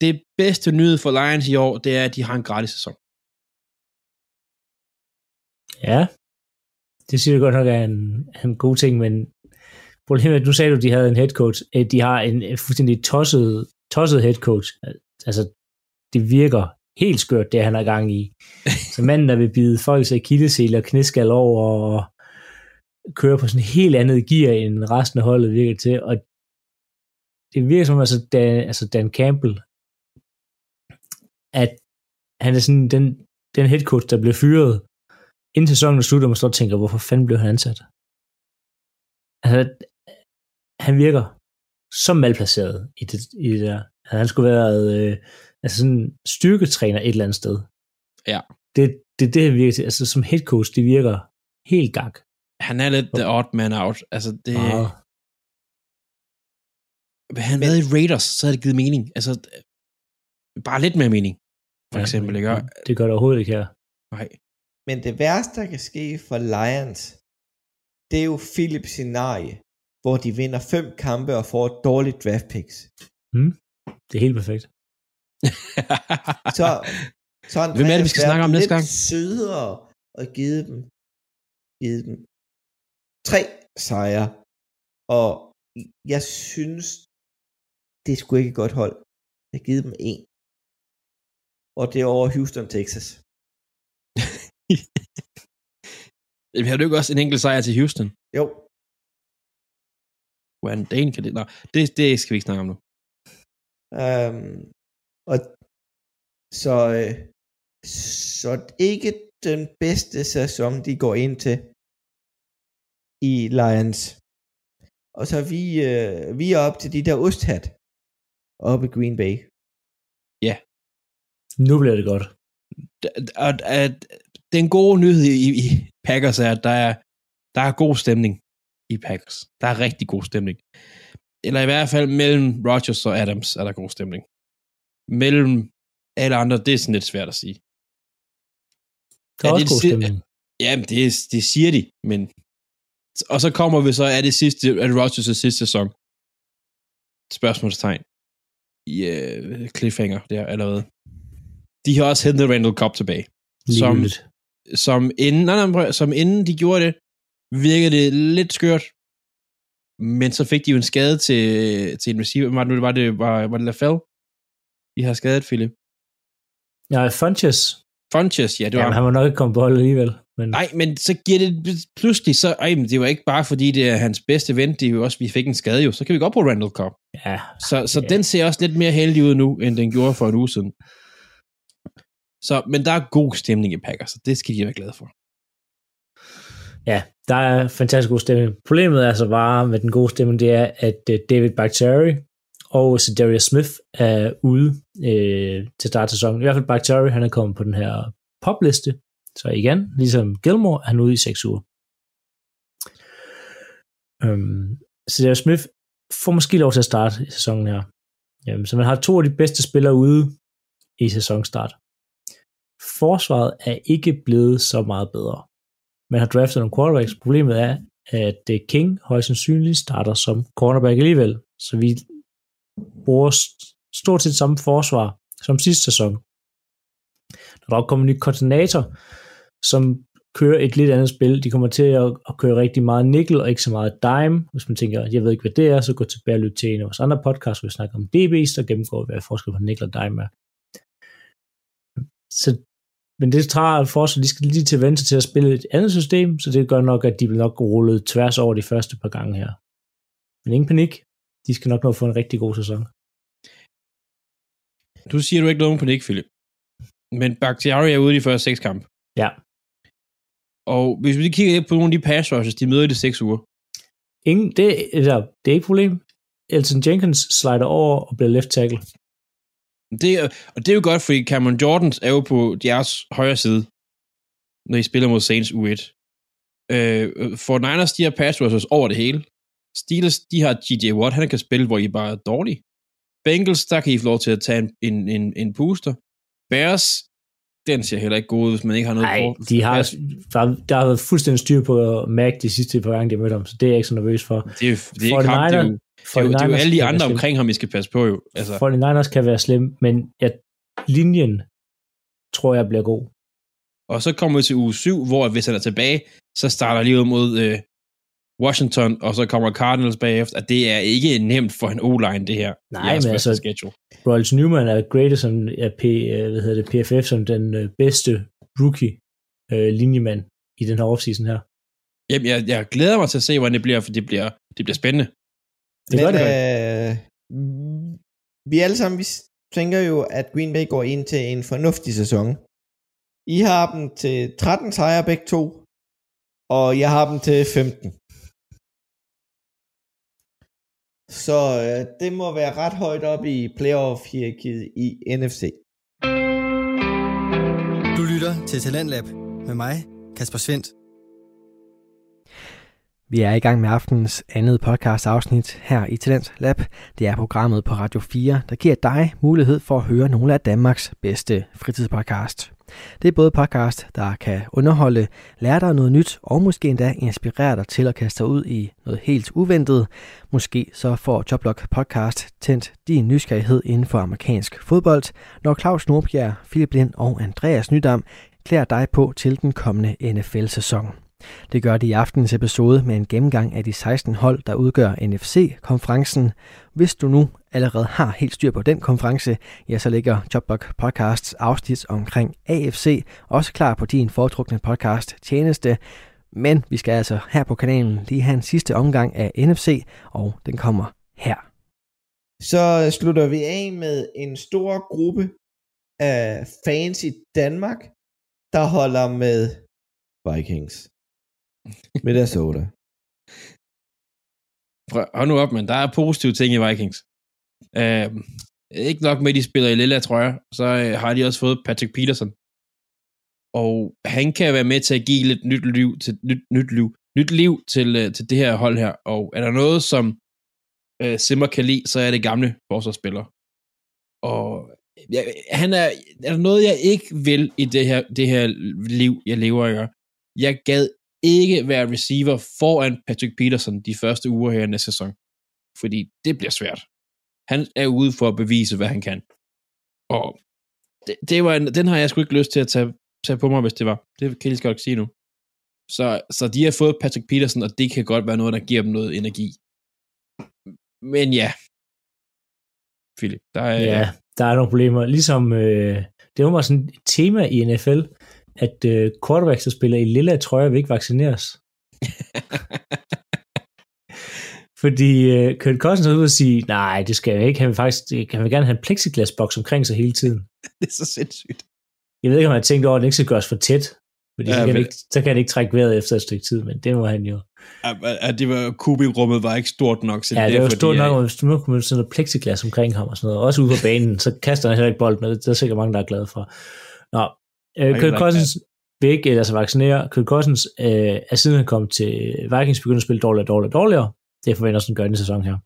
det bedste nyhed for Lions i år, det er, at de har en gratis sæson. Ja, det siger jeg godt nok er en, en god ting, men problemet er, at nu sagde du, at de havde en head coach. Øh, De har en fuldstændig tosset, tosset head coach. Altså, det virker helt skørt, det han er gang i. Så manden, der vil bide folks akillesel og knæskal over og køre på sådan helt andet gear, end resten af holdet virker til. Og det virker som, altså Dan, altså Dan Campbell, at han er sådan den, den head coach, der blev fyret, inden sæsonen er slut, og man står og tænker, hvorfor fanden blev han ansat? Altså, han virker så malplaceret i det, i det der. Altså, han skulle være øh, altså sådan styrketræner et eller andet sted. Ja. Det, det det, virker til. Altså, som head coach, det virker helt gak. Han er lidt the odd man out. Altså, det, Meget. Hvad han været i Raiders, så havde det givet mening. Altså, bare lidt mere mening, for Ja, eksempel. Ikke? Det gør det overhovedet ikke her. nej. Men det værste, der kan ske for Lions, det er jo Philip scenarie, hvor de vinder fem kampe og får et dårligt draft picks. Det er helt perfekt. Så, så Hvem er det, vi skal snakke om næste lidt gang? sødere og givet dem, givet dem tre sejre. Og jeg synes, det er sgu ikke et godt hold. Jeg har givet dem en. og det er over Houston, Texas. Jamen, har du ikke også en enkelt sejr til Houston? Jo, Hvordan dagen kan det? Nå, det, det skal vi ikke snakke om nu. øhm, og så, øh, så ikke den bedste sæson, de går ind til i Lions. Og så er vi, øh, vi er op til de der osthat oppe i Green Bay. Nu bliver det godt. Og at den gode nyhed i, i Packers er, at der er, der er god stemning i Packers. Der er rigtig god stemning. Eller i hvert fald mellem Rodgers og Adams er der god stemning. Mellem alle andre, det er sådan lidt svært at sige. Der er Ja, også det god stemning. Jamen, det, det siger de, men... Og så kommer vi så, er det sidste, er det Rodgers' sidste sæson? Spørgsmålstegn. Uh, cliffhanger der allerede. De har også hentet Randall Cobb tilbage. som- Ligeligt. Som inden, nej, nej, som inden de gjorde det, virkede det lidt skørt. Men så fik de jo en skade til, til en receiver. Var det, var det, var, var det LaFell? De har skadet, Philip. Ja, Funches. Funches, ja, det var Jamen, han må nok ikke komme på hold alligevel. Men Nej, men så giver det pludselig så... Ej, men det var ikke bare fordi, det er hans bedste ven, det er jo også, vi fik en skade jo. Så kan vi gå på Randall Cobb. ja, Så, så Ja. den ser også lidt mere heldig ud nu, end den gjorde for en uge siden. Så, men der er god stemning i Packers, så det skal de være glade for. ja, der er fantastisk god stemning. Problemet er så bare med den gode stemning, det er, at øh, David Bakhtiari og Darius Smith er ude øh, til start af sæsonen. I hvert fald Bakhtiari, han er kommet på den her popliste. Så igen, ligesom Gilmore, er han ude i 6 uger. Øhm, så Darius Smith får måske lov til at starte i sæsonen her. Jamen, så man har to af de bedste spillere ude i sæsonstart. Forsvaret er ikke blevet så meget bedre. Man har draftet nogle quarterbacks. Problemet er, at King højst sandsynligt starter som cornerback alligevel. Så vi bruger stort set samme forsvar som sidste sæson. Når der kommer en ny koordinator, som kører et lidt andet spil, de kommer til at, at køre rigtig meget nickel og ikke så meget dime. Hvis man tænker, jeg ved ikke, hvad det er, så gå tilbage og lyt til en af vores andre podcasts, hvor vi snakker om DB's, der gennemgår, hvad forskel på nickel og dime er. Så men det tager forsvar, de skal lige til at vente sig til at spille et andet system, så det gør nok, at de vil nok rulle tværs over de første par gange her. Men ingen panik. De skal nok nå at få en rigtig god sæson. Du siger du ikke noget på det, Philip. Men Bakhtiari er ude i de første seks kampe. Ja. Og hvis vi kigger lidt på nogle af de pass rushes, de møder i de seks uger. Ingen, det, eller, det er ikke et problem. Elton Jenkins slider over og bliver left tackle. Det, er- og det er jo godt, fordi Cameron Jordans er jo på jeres højre side, når I spiller mod Saints U1. Øh, for Niners, de har pass rushers over det hele. Steelers, de har G.J. Watt, han kan spille, hvor I bare er dårlige. Bengals, der kan I få lov til at tage en, en, en, en booster. Bears, den ser heller ikke god ud, hvis man ikke har noget Nej, de har, Bears, der, der har været fuldstændig styr på Mac de sidste par gange, de har mødt ham, så det er jeg ikke så nervøs for. det er, det er ikke ham, det er jo, det er jo, det er jo 49ers alle de andre omkring ham, I skal passe på jo. Altså, slem. 49ers kan være slem, men ja, linjen tror jeg bliver god. Og så kommer vi til uge 7, hvor hvis han er tilbage, så starter lige ud mod øh, Washington, og så kommer Cardinals bagefter. Og det er ikke nemt for en O-line, det her. Nej, men altså- Schedule. Royals Newman er graded som er P, øh, hvad hedder det, PFF som den øh, bedste rookie øh, linjemand i den her offseason her. Jamen, jeg, jeg glæder mig til at se, hvordan det bliver, for det bliver, det bliver spændende. Det gør det. Øh, vi alle sammen, vi tænker jo, at Green Bay går ind til en fornuftig sæson. I har dem til 13 sejre begge to, og jeg har dem til 15. Så øh, det må være ret højt op i playoff-hierarkiet i NFC. Du lytter til Talentlab med mig, Kasper Svendt. Vi er i gang med aftenens andet podcast afsnit her i Talent Lab. Det er programmet på Radio 4, der giver dig mulighed for at høre nogle af Danmarks bedste fritidspodcast. Det er både podcast, der kan underholde, lære dig noget nyt og måske endda inspirere dig til at kaste dig ud i noget helt uventet. Måske så får Joblog Podcast tændt din nysgerrighed inden for amerikansk fodbold, når Claus Nordbjerg, Philip Lind og Andreas Nydam klæder dig på til den kommende NFL-sæson. Det gør de i aftenens episode med en gennemgang af de 16 hold, der udgør NFC-konferencen. Hvis du nu allerede har helt styr på den konference, ja, så ligger Chopbox Podcasts afsnit omkring AFC også klar på din foretrukne podcast tjeneste. Men vi skal altså her på kanalen lige have en sidste omgang af NFC, og den kommer her. Så slutter vi af med en stor gruppe af fans i Danmark, der holder med Vikings. Minnesota. Prøv, hold nu op, men der er positive ting i Vikings. Uh, ikke nok med, at de spiller i lilla jeg så uh, har de også fået Patrick Peterson. Og han kan være med til at give lidt nyt liv til, nyt, nyt liv, nyt liv til, uh, til det her hold her. Og er der noget, som øh, uh, Simmer kan lide, så er det gamle forsvarsspillere. Og ja, han er, er der noget, jeg ikke vil i det her, det her liv, jeg lever i. Jeg gad ikke være receiver foran Patrick Peterson de første uger her i næste sæson. Fordi det bliver svært. Han er ude for at bevise, hvad han kan. Og det, det var en, den har jeg sgu ikke lyst til at tage, tage på mig, hvis det var. Det kan jeg lige godt sige nu. Så, så de har fået Patrick Peterson, og det kan godt være noget, der giver dem noget energi. Men ja, Philip, der er... Ja, der er nogle problemer. Ligesom, øh, det var sådan et tema i NFL, at øh, quarterbacks, der spiller i lilla trøjer, vil ikke vaccineres. Fordi øh, Kurt Cousins er ude og sige, nej, det skal jeg ikke. Han vil faktisk han vil gerne have en plexiglasboks omkring sig hele tiden. det er så sindssygt. Jeg ved ikke, om han har tænkt over, at den ikke skal gøres for tæt. Fordi Ja, ja, så, kan men- det ikke, så kan det ikke trække vejret efter et stykke tid, men det må han jo. At, at det var, kubikrummet var ikke stort nok. Så Ja, det var derfor, stort nok, hvis du nu kunne sådan noget plexiglas omkring ham og sådan noget. Også ude på banen, så kaster han heller ikke bolden, og det der er sikkert mange, der er glade for. Nå, øh, Kirk Cousins vil ikke lade sig vaccinere. Kirk Cousins øh, er siden han kom til Vikings begyndt at spille dårligere og dårligere og dårligere. Det forventer sådan gør den sæson her.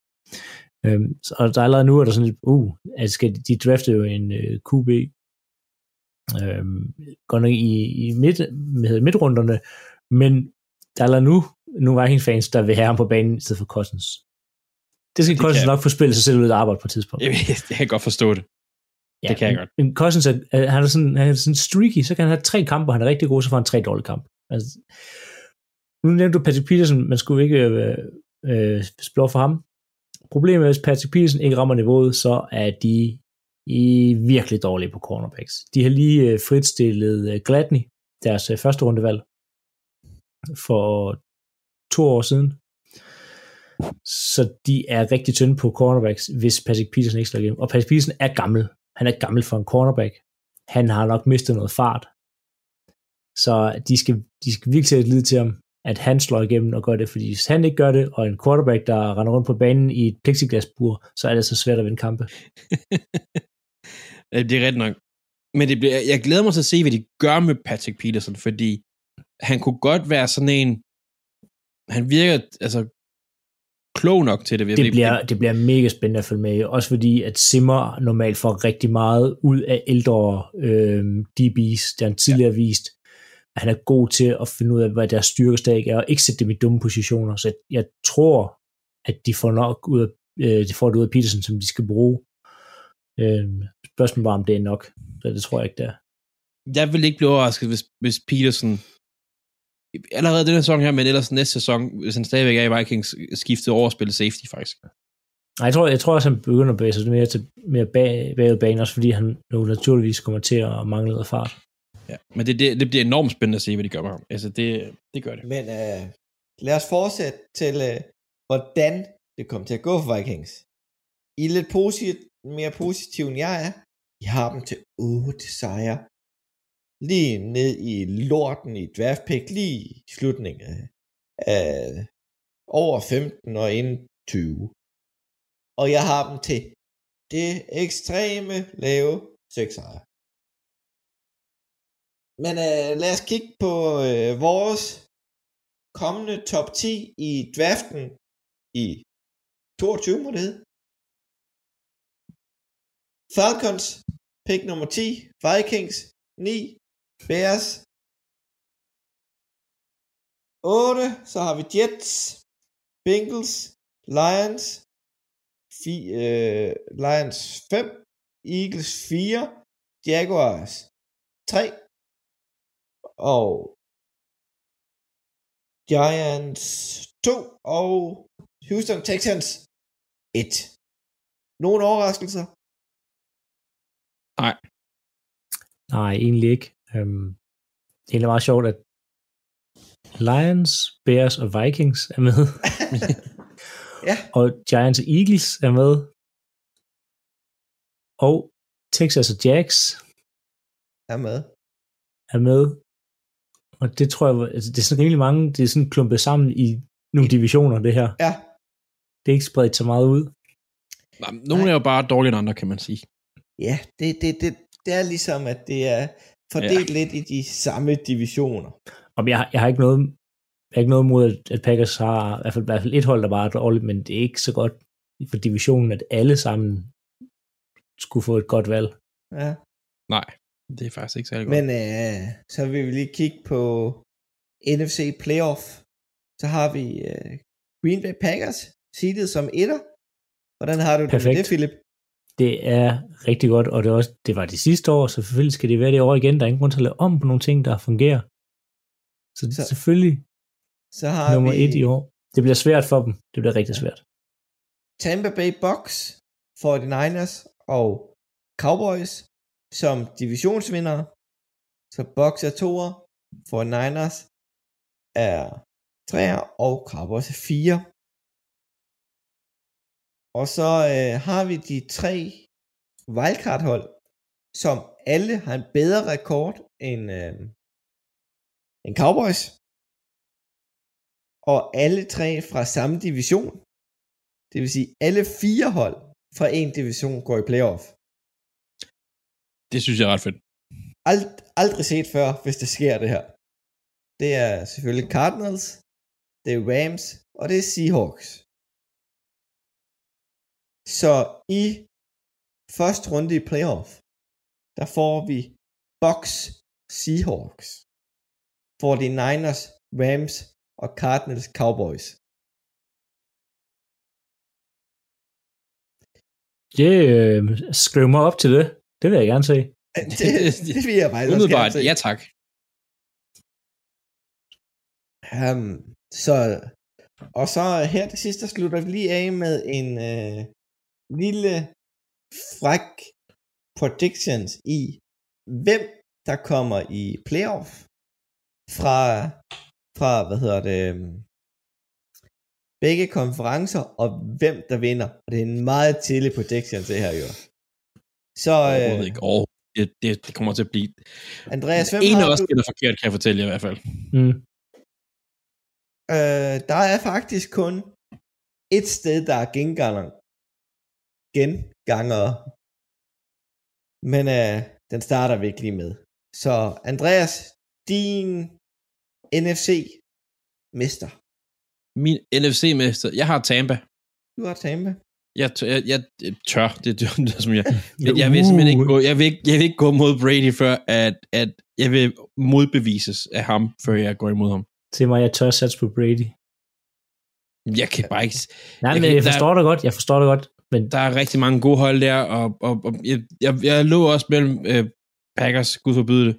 Øhm, og der er allerede nu, er der sådan lidt, uh, at skal, de- drafte jo en øh, QB, øhm, godt nok i, i midt, det, midtrunderne, men der er allerede nu nogle Vikings-fans, der vil have ham på banen i stedet for Cousins. Det skal Det Cousins nok få spillet sig selv ud af arbejde på et tidspunkt. Jeg, jeg kan godt forstå det. Ja, det kan jeg men, godt. Men Cousins er, er- han er, sådan, han er sådan streaky, så kan han have tre kampe, og han er rigtig god, så får han tre dårlige kampe. Altså, nu nævnte du Patrick Peterson, man skulle ikke øh, øh, spille over for ham. Problemet er, hvis Patrick Peterson ikke rammer niveauet, så er de i virkelig dårlige på cornerbacks. De har lige øh, fritstillet øh, Gladney, deres øh, første rundevalg, for to år siden. Så de er rigtig tynde på cornerbacks, hvis Patrick Peterson ikke slår igennem. Og Patrick Peterson er gammel. Han er gammel for en cornerback. Han har nok mistet noget fart. Så de skal, de skal virkelig sætte lid til ham, at han slår igennem og gør det, fordi hvis han ikke gør det, og en quarterback, der render rundt på banen i et plexiglasbur, så er det så svært at vinde kampe. Det er ret nok. Men det bliver, jeg glæder mig til at se, hvad de gør med Patrick Peterson, fordi han kunne godt være sådan en... Han virker altså klog nok til det. Det bliver, det bliver mega spændende at følge med, i, også fordi at Simmer normalt får rigtig meget ud af ældre øh, DB's, det har han tidligere ja. vist, at han er god til at finde ud af, hvad deres styrkesdag er, og ikke sætte dem i dumme positioner. Så jeg tror, at de får nok ud af, øh, de får det ud af Peterson, som de skal bruge. Øh, spørgsmålet bare, om det er nok. Så det tror jeg ikke, det er. Jeg vil ikke blive overrasket, hvis, hvis Peterson allerede denne sæson her, men ellers næste sæson, hvis han stadigvæk er i Vikings, skiftede over at spille safety faktisk. Nej, jeg tror, jeg tror også, han begynder at bevæge sig mere, til, mere bag, bagud banen, også fordi han nu naturligvis kommer til at mangle noget fart. Ja. Men det, det, det bliver enormt spændende at se, hvad de gør med ham. Altså, det, det gør det. Men øh, lad os fortsætte til, øh, hvordan det kommer til at gå for Vikings. I er lidt posit, mere positiv end jeg er. I har dem til 8 sejre. Lige ned i lorten i draftpick, lige i slutningen af, af over 15 og inden 20. Og jeg har dem til det ekstreme lave 6 sejre. Men øh, lad os kigge på øh, vores kommende top 10 i draften i 22 må det hedde. Falcons, pick nummer 10, Vikings, 9, Bears, 8, så har vi Jets, Bengals, Lions, 4, øh, Lions 5, Eagles 4, Jaguars 3, og Giants 2 og Houston Texans 1. Nogle overraskelser? Nej, egentlig ikke. Øhm, det er egentlig meget sjovt, at Lions, Bears og Vikings er med. Ja. Og Giants og Eagles er med. Og Texas og Jags Er med. er med. Og det tror jeg, altså det er sådan rimelig mange, det er sådan klumpet sammen i nogle divisioner, det her. Ja. Det er ikke spredt så meget ud. Nej, Nogle er jo bare dårligere end andre, kan man sige. Ja, det, det, det, det er ligesom, at det er fordelt ja. lidt i de samme divisioner. Og jeg, har- jeg har ikke noget, jeg har ikke noget mod, at, at Packers har i hvert, fald, i hvert fald et hold, der bare er dårligt, men det er ikke så godt for divisionen, at alle sammen skulle få et godt valg. Ja. Nej, det er faktisk ikke særlig godt. Men øh, så vil vi lige kigge på NFC Playoff. Så har vi øh, Green Bay Packers, seedet som etter. Hvordan har du det med Perfekt. det, Philip? Det er rigtig godt, og det, er også, det var de sidste år, så selvfølgelig skal det være det år igen. Der er ingen grund til at lave om på nogle ting, der fungerer. Så, det er Så- selvfølgelig Så har nummer vi et i år. Det bliver svært for dem. Det bliver rigtig svært. Tampa Bay Bucks, 49ers og Cowboys som divisionsvindere. Så Bucks er toer, for Niners er treer, og Cowboys er fire. Og så øh, har vi de tre wildcard-hold, som alle har en bedre rekord end, øh, end Cowboys. Og alle tre fra samme division. Det vil sige, alle fire hold fra en division går i playoff. Det synes jeg er ret fedt. Ald, aldrig set før, hvis det sker det her. Det er selvfølgelig Cardinals, det er Rams, og det er Seahawks. Så i første runde i playoff, der får vi Bucks, Seahawks, 49ers, Rams og Cardinals, Cowboys. Det øh, skriv mig op til det. Det vil jeg gerne se. Det, det vil jeg faktisk også Umiddelbart, gerne se. ja tak. Um, så, og så her til sidst, der slutter vi lige af med en øh, lille fræk predictions i, hvem der kommer i playoff fra, fra hvad hedder det, øhm, begge konferencer, og hvem der vinder. Og det er en meget tidlig prediction, det her jo. Så Overhovedet øh, ikke. Overhovedet. Det, det, det kommer til at blive... Andreas, hvem En af os du? gætter forkert, kan jeg fortælle jer i hvert fald. Mm. Øh, der er faktisk kun et sted, der er genganger. Genganger. Men øh, den starter vi ikke lige med. Så Andreas, din NFC-mester. Min NFC-mester, jeg har Tampa. Du har Tampa. Jeg, tør, jeg, jeg tør, det er det, som jeg... Men jeg vil simpelthen ikke gå, jeg vil ikke, jeg vil ikke gå mod Brady, før at, at jeg vil modbevises af ham, før jeg går imod ham. Til mig, jeg tør satse på Brady. Jeg kan bare ikke... Nej, Jeg men kan- jeg forstår det godt. Jeg forstår det godt. Men Der er rigtig mange gode hold der, og, og, og jeg, jeg, jeg lå også mellem øh, Packers, gud forbyde det.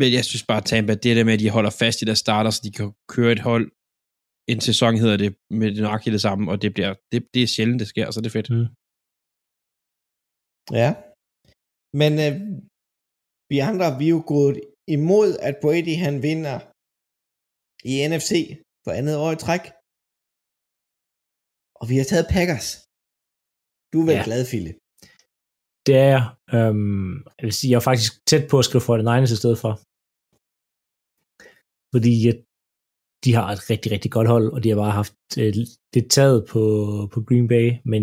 Men jeg synes bare, at Tampa, det der med, at de holder fast i deres starter, så de kan køre et hold en sæson, hedder det, med det nøjagtigt det samme, og det, bliver, det, det er sjældent, det sker, så det er fedt. Mm. Ja. Men øh, vi andre, vi er jo gået imod, at Brady han vinder i NFC for andet år i træk. Og vi har taget Packers. Du er vel Ja. glad, Philip? det er jeg. Øhm, jeg vil sige, jeg er faktisk tæt på at skrive 49ers i stedet for. Fordi at de har et rigtig, rigtig godt hold, og de har bare haft øh, lidt taget på, på Green Bay, men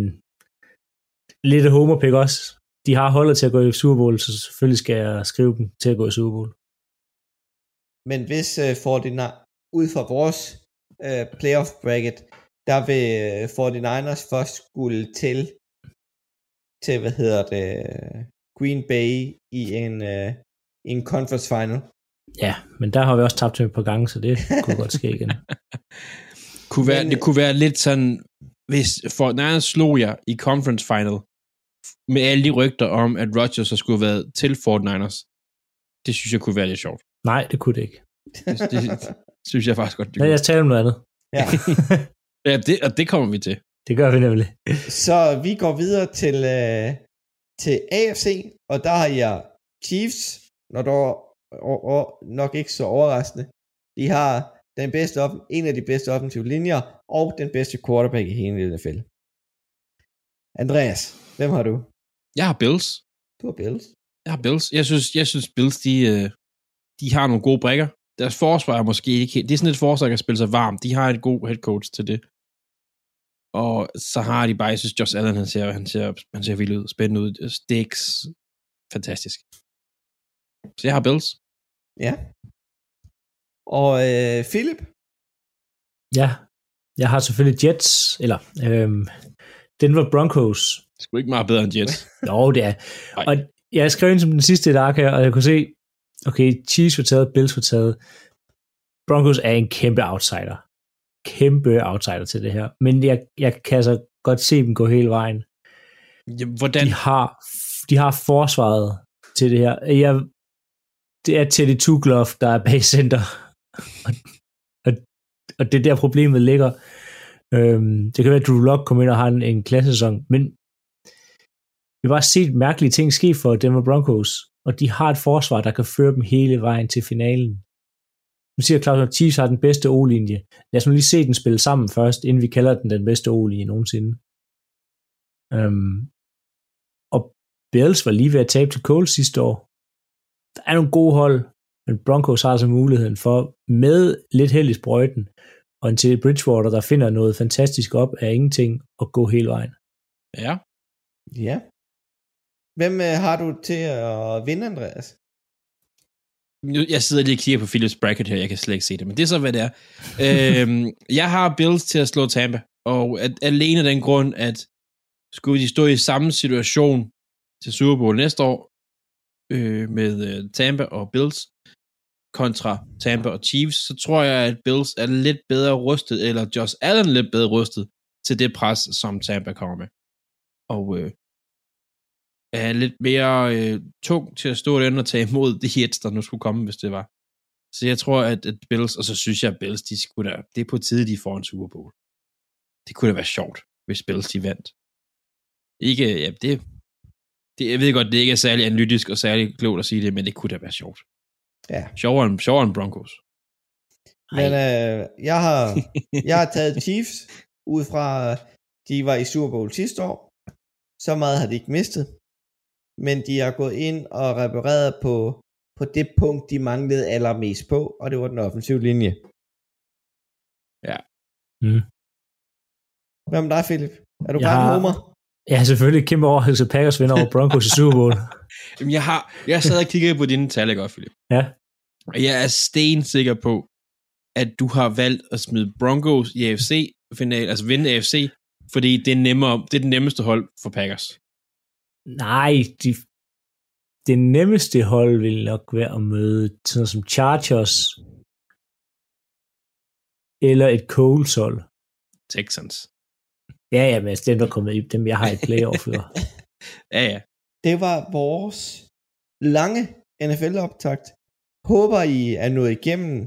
lidt af homer pick også. De har holdet til at gå i Super Bowl, så selvfølgelig skal jeg skrive dem til at gå i Super Bowl. Men hvis øh, 49 ud fra vores øh, playoff bracket, der vil øh, 49ers først skulle til, til hvad hedder det, Green Bay i en, øh, en conference final. Ja, men der har vi også tabt til et par gange, så det kunne godt ske igen. Kunne være, Men- det kunne være lidt sådan, hvis for Niners slog jer i conference final, med alle de rygter om, at Rodgers så skulle have været til Fort Niners. Det synes jeg kunne være lidt sjovt. Nej, det kunne det ikke. Det, det synes jeg faktisk godt, det Lad os tale om noget andet. Ja. Ja, det, og det kommer vi til. Det gør vi nemlig. Så vi går videre til, øh, til AFC, og der har jeg Chiefs, når der og, og nok ikke så overraskende. De har den bedste op, en af de bedste offensive linjer, og den bedste quarterback i hele NFL. Andreas, hvem har du? Jeg har Bills. Du har Bills. Jeg har Bills. Jeg synes, jeg synes Bills, de, øh, de har nogle gode brækker. Deres forsvar er måske ikke helt... Det er sådan et forsvar, der kan spille sig varmt. De har en god head coach til det. Og så har de bare... Jeg synes, Josh Allen, han ser, han ser, han ser vildt ud. Spændende ud. Sticks. Fantastisk. Så jeg har Bills. Ja. Og øh, Philip? Ja, jeg har selvfølgelig Jets, eller øhm, Denver Broncos. Det skulle ikke meget bedre end Jets. Jo, det er. Nej. Og jeg skrev ind som den sidste i dag her, og jeg kunne se, okay, Chiefs var taget, Bills var taget. Broncos er en kæmpe outsider. Kæmpe outsider til det her. Men jeg, jeg kan altså godt se dem gå hele vejen. Jamen, hvordan? De har, de har forsvaret til det her. Jeg, det er Teddy Tuglov, der er bag center. og, og, og det er der problemet ligger. Øhm, det kan være, at Drew Lock kommer ind og har en, en klassesæson, men vi har bare set mærkelige ting ske for Denver Broncos, og de har et forsvar, der kan føre dem hele vejen til finalen. Nu siger Claus, at Chiefs har den bedste O-linje. Lad os nu lige se den spille sammen først, inden vi kalder den den bedste O-linje nogensinde. Øhm, og Bills var lige ved at tabe til Coles sidste år. Der er nogle gode hold, men Broncos har altså muligheden for, med lidt held i sprøjten, og en til Bridgewater, der finder noget fantastisk op af ingenting, og gå hele vejen. Ja. Ja. Hvem øh, har du til at vinde, Andreas? Jeg sidder lige og kigger på Philips bracket her, jeg kan slet ikke se det, men det er så, hvad det er. øhm, jeg har Bills til at slå Tampa, og at, alene af den grund, at skulle de stå i samme situation til Super Bowl næste år, øh, med øh, Tampa og Bills, kontra Tampa og Chiefs, så tror jeg, at Bills er lidt bedre rustet, eller Josh Allen lidt bedre rustet, til det pres, som Tampa kommer med. Og øh, er lidt mere øh, tung til at stå derinde og tage imod de hits, der nu skulle komme, hvis det var. Så jeg tror, at, at Bills, og så synes jeg, at Bills, de skulle da, det er på tide, de får en Super Bowl. Det kunne da være sjovt, hvis Bills, de vandt. Ikke, ja, det, det, jeg ved godt, det ikke er særlig analytisk og særlig klogt at sige det, men det kunne da være sjovt. Ja. Sjovere end, sjovere end Broncos. Men øh, jeg, har, jeg har taget Chiefs ud fra, de var i Super Bowl sidste år. Så meget har de ikke mistet. Men de har gået ind og repareret på, på det punkt, de manglede allermest på, og det var den offensive linje. Ja. Mm. Hvad med dig, Philip? Er du Jeg bare en har- homer? Jeg har selvfølgelig kæmpe overraskelse, Packers vinder over Broncos i Super Bowl. Jamen, jeg har, jeg sad og kiggede på dine tal, ikke Philip? Ja. Og jeg er stensikker på, at du har valgt at smide Broncos i AFC, final, altså vinde AFC, fordi det er, nemmere, det er det nemmeste hold for Packers. Nej, de, det nemmeste hold vil nok være at møde sådan noget som Chargers eller et Coles hold. Texans. Ja, ja, men altså dem, der kommer i dem, jeg har i playoff for. Ja, ja. Det var vores lange NFL-optakt. Håber I er nået igennem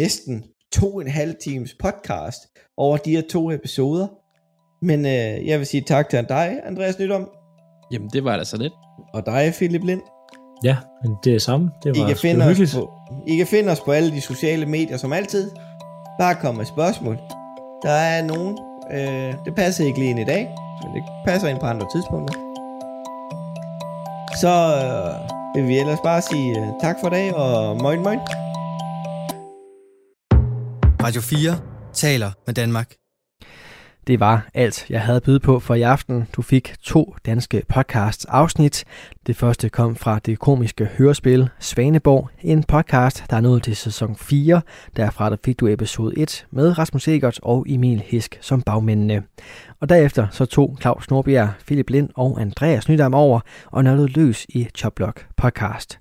næsten to og en halv times podcast over de her to episoder. Men øh, jeg vil sige tak til dig, Andreas Nydom, Jamen, det var da så lidt. og dig, Philip Lind. Ja, men det er samme. Det I var kan, sgu finde os på, I kan finde os på alle de sociale medier som altid. Bare kom med spørgsmål. Der er nogen, øh, det passer ikke lige ind i dag, men det passer ind på andre tidspunkter. Så øh, vil vi ellers bare sige øh, tak for i dag, og moin moin. Radio 4 taler med Danmark. Det var alt, jeg havde byde på for i aften. Du fik to danske podcasts afsnit. Det første kom fra det komiske hørespil Svaneborg, en podcast, der er nået til sæson 4. Derfra der fik du episode 1 med Rasmus Egert og Emil Hisk som bagmændene. Og derefter så tog Claus Norbjerg, Philip Lind og Andreas Nydam over og nørdede løs i Choplock podcast.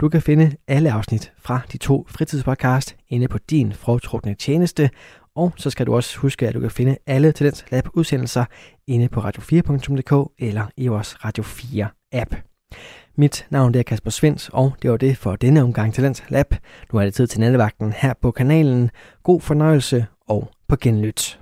Du kan finde alle afsnit fra de to fritidspodcast inde på din foretrukne tjeneste, og så skal du også huske, at du kan finde alle Tendens Lab udsendelser inde på radio4.dk eller i vores Radio 4 app. Mit navn er Kasper Svens, og det var det for denne omgang Talents Lab. Nu er det tid til nattevagten her på kanalen. God fornøjelse og på genlyt.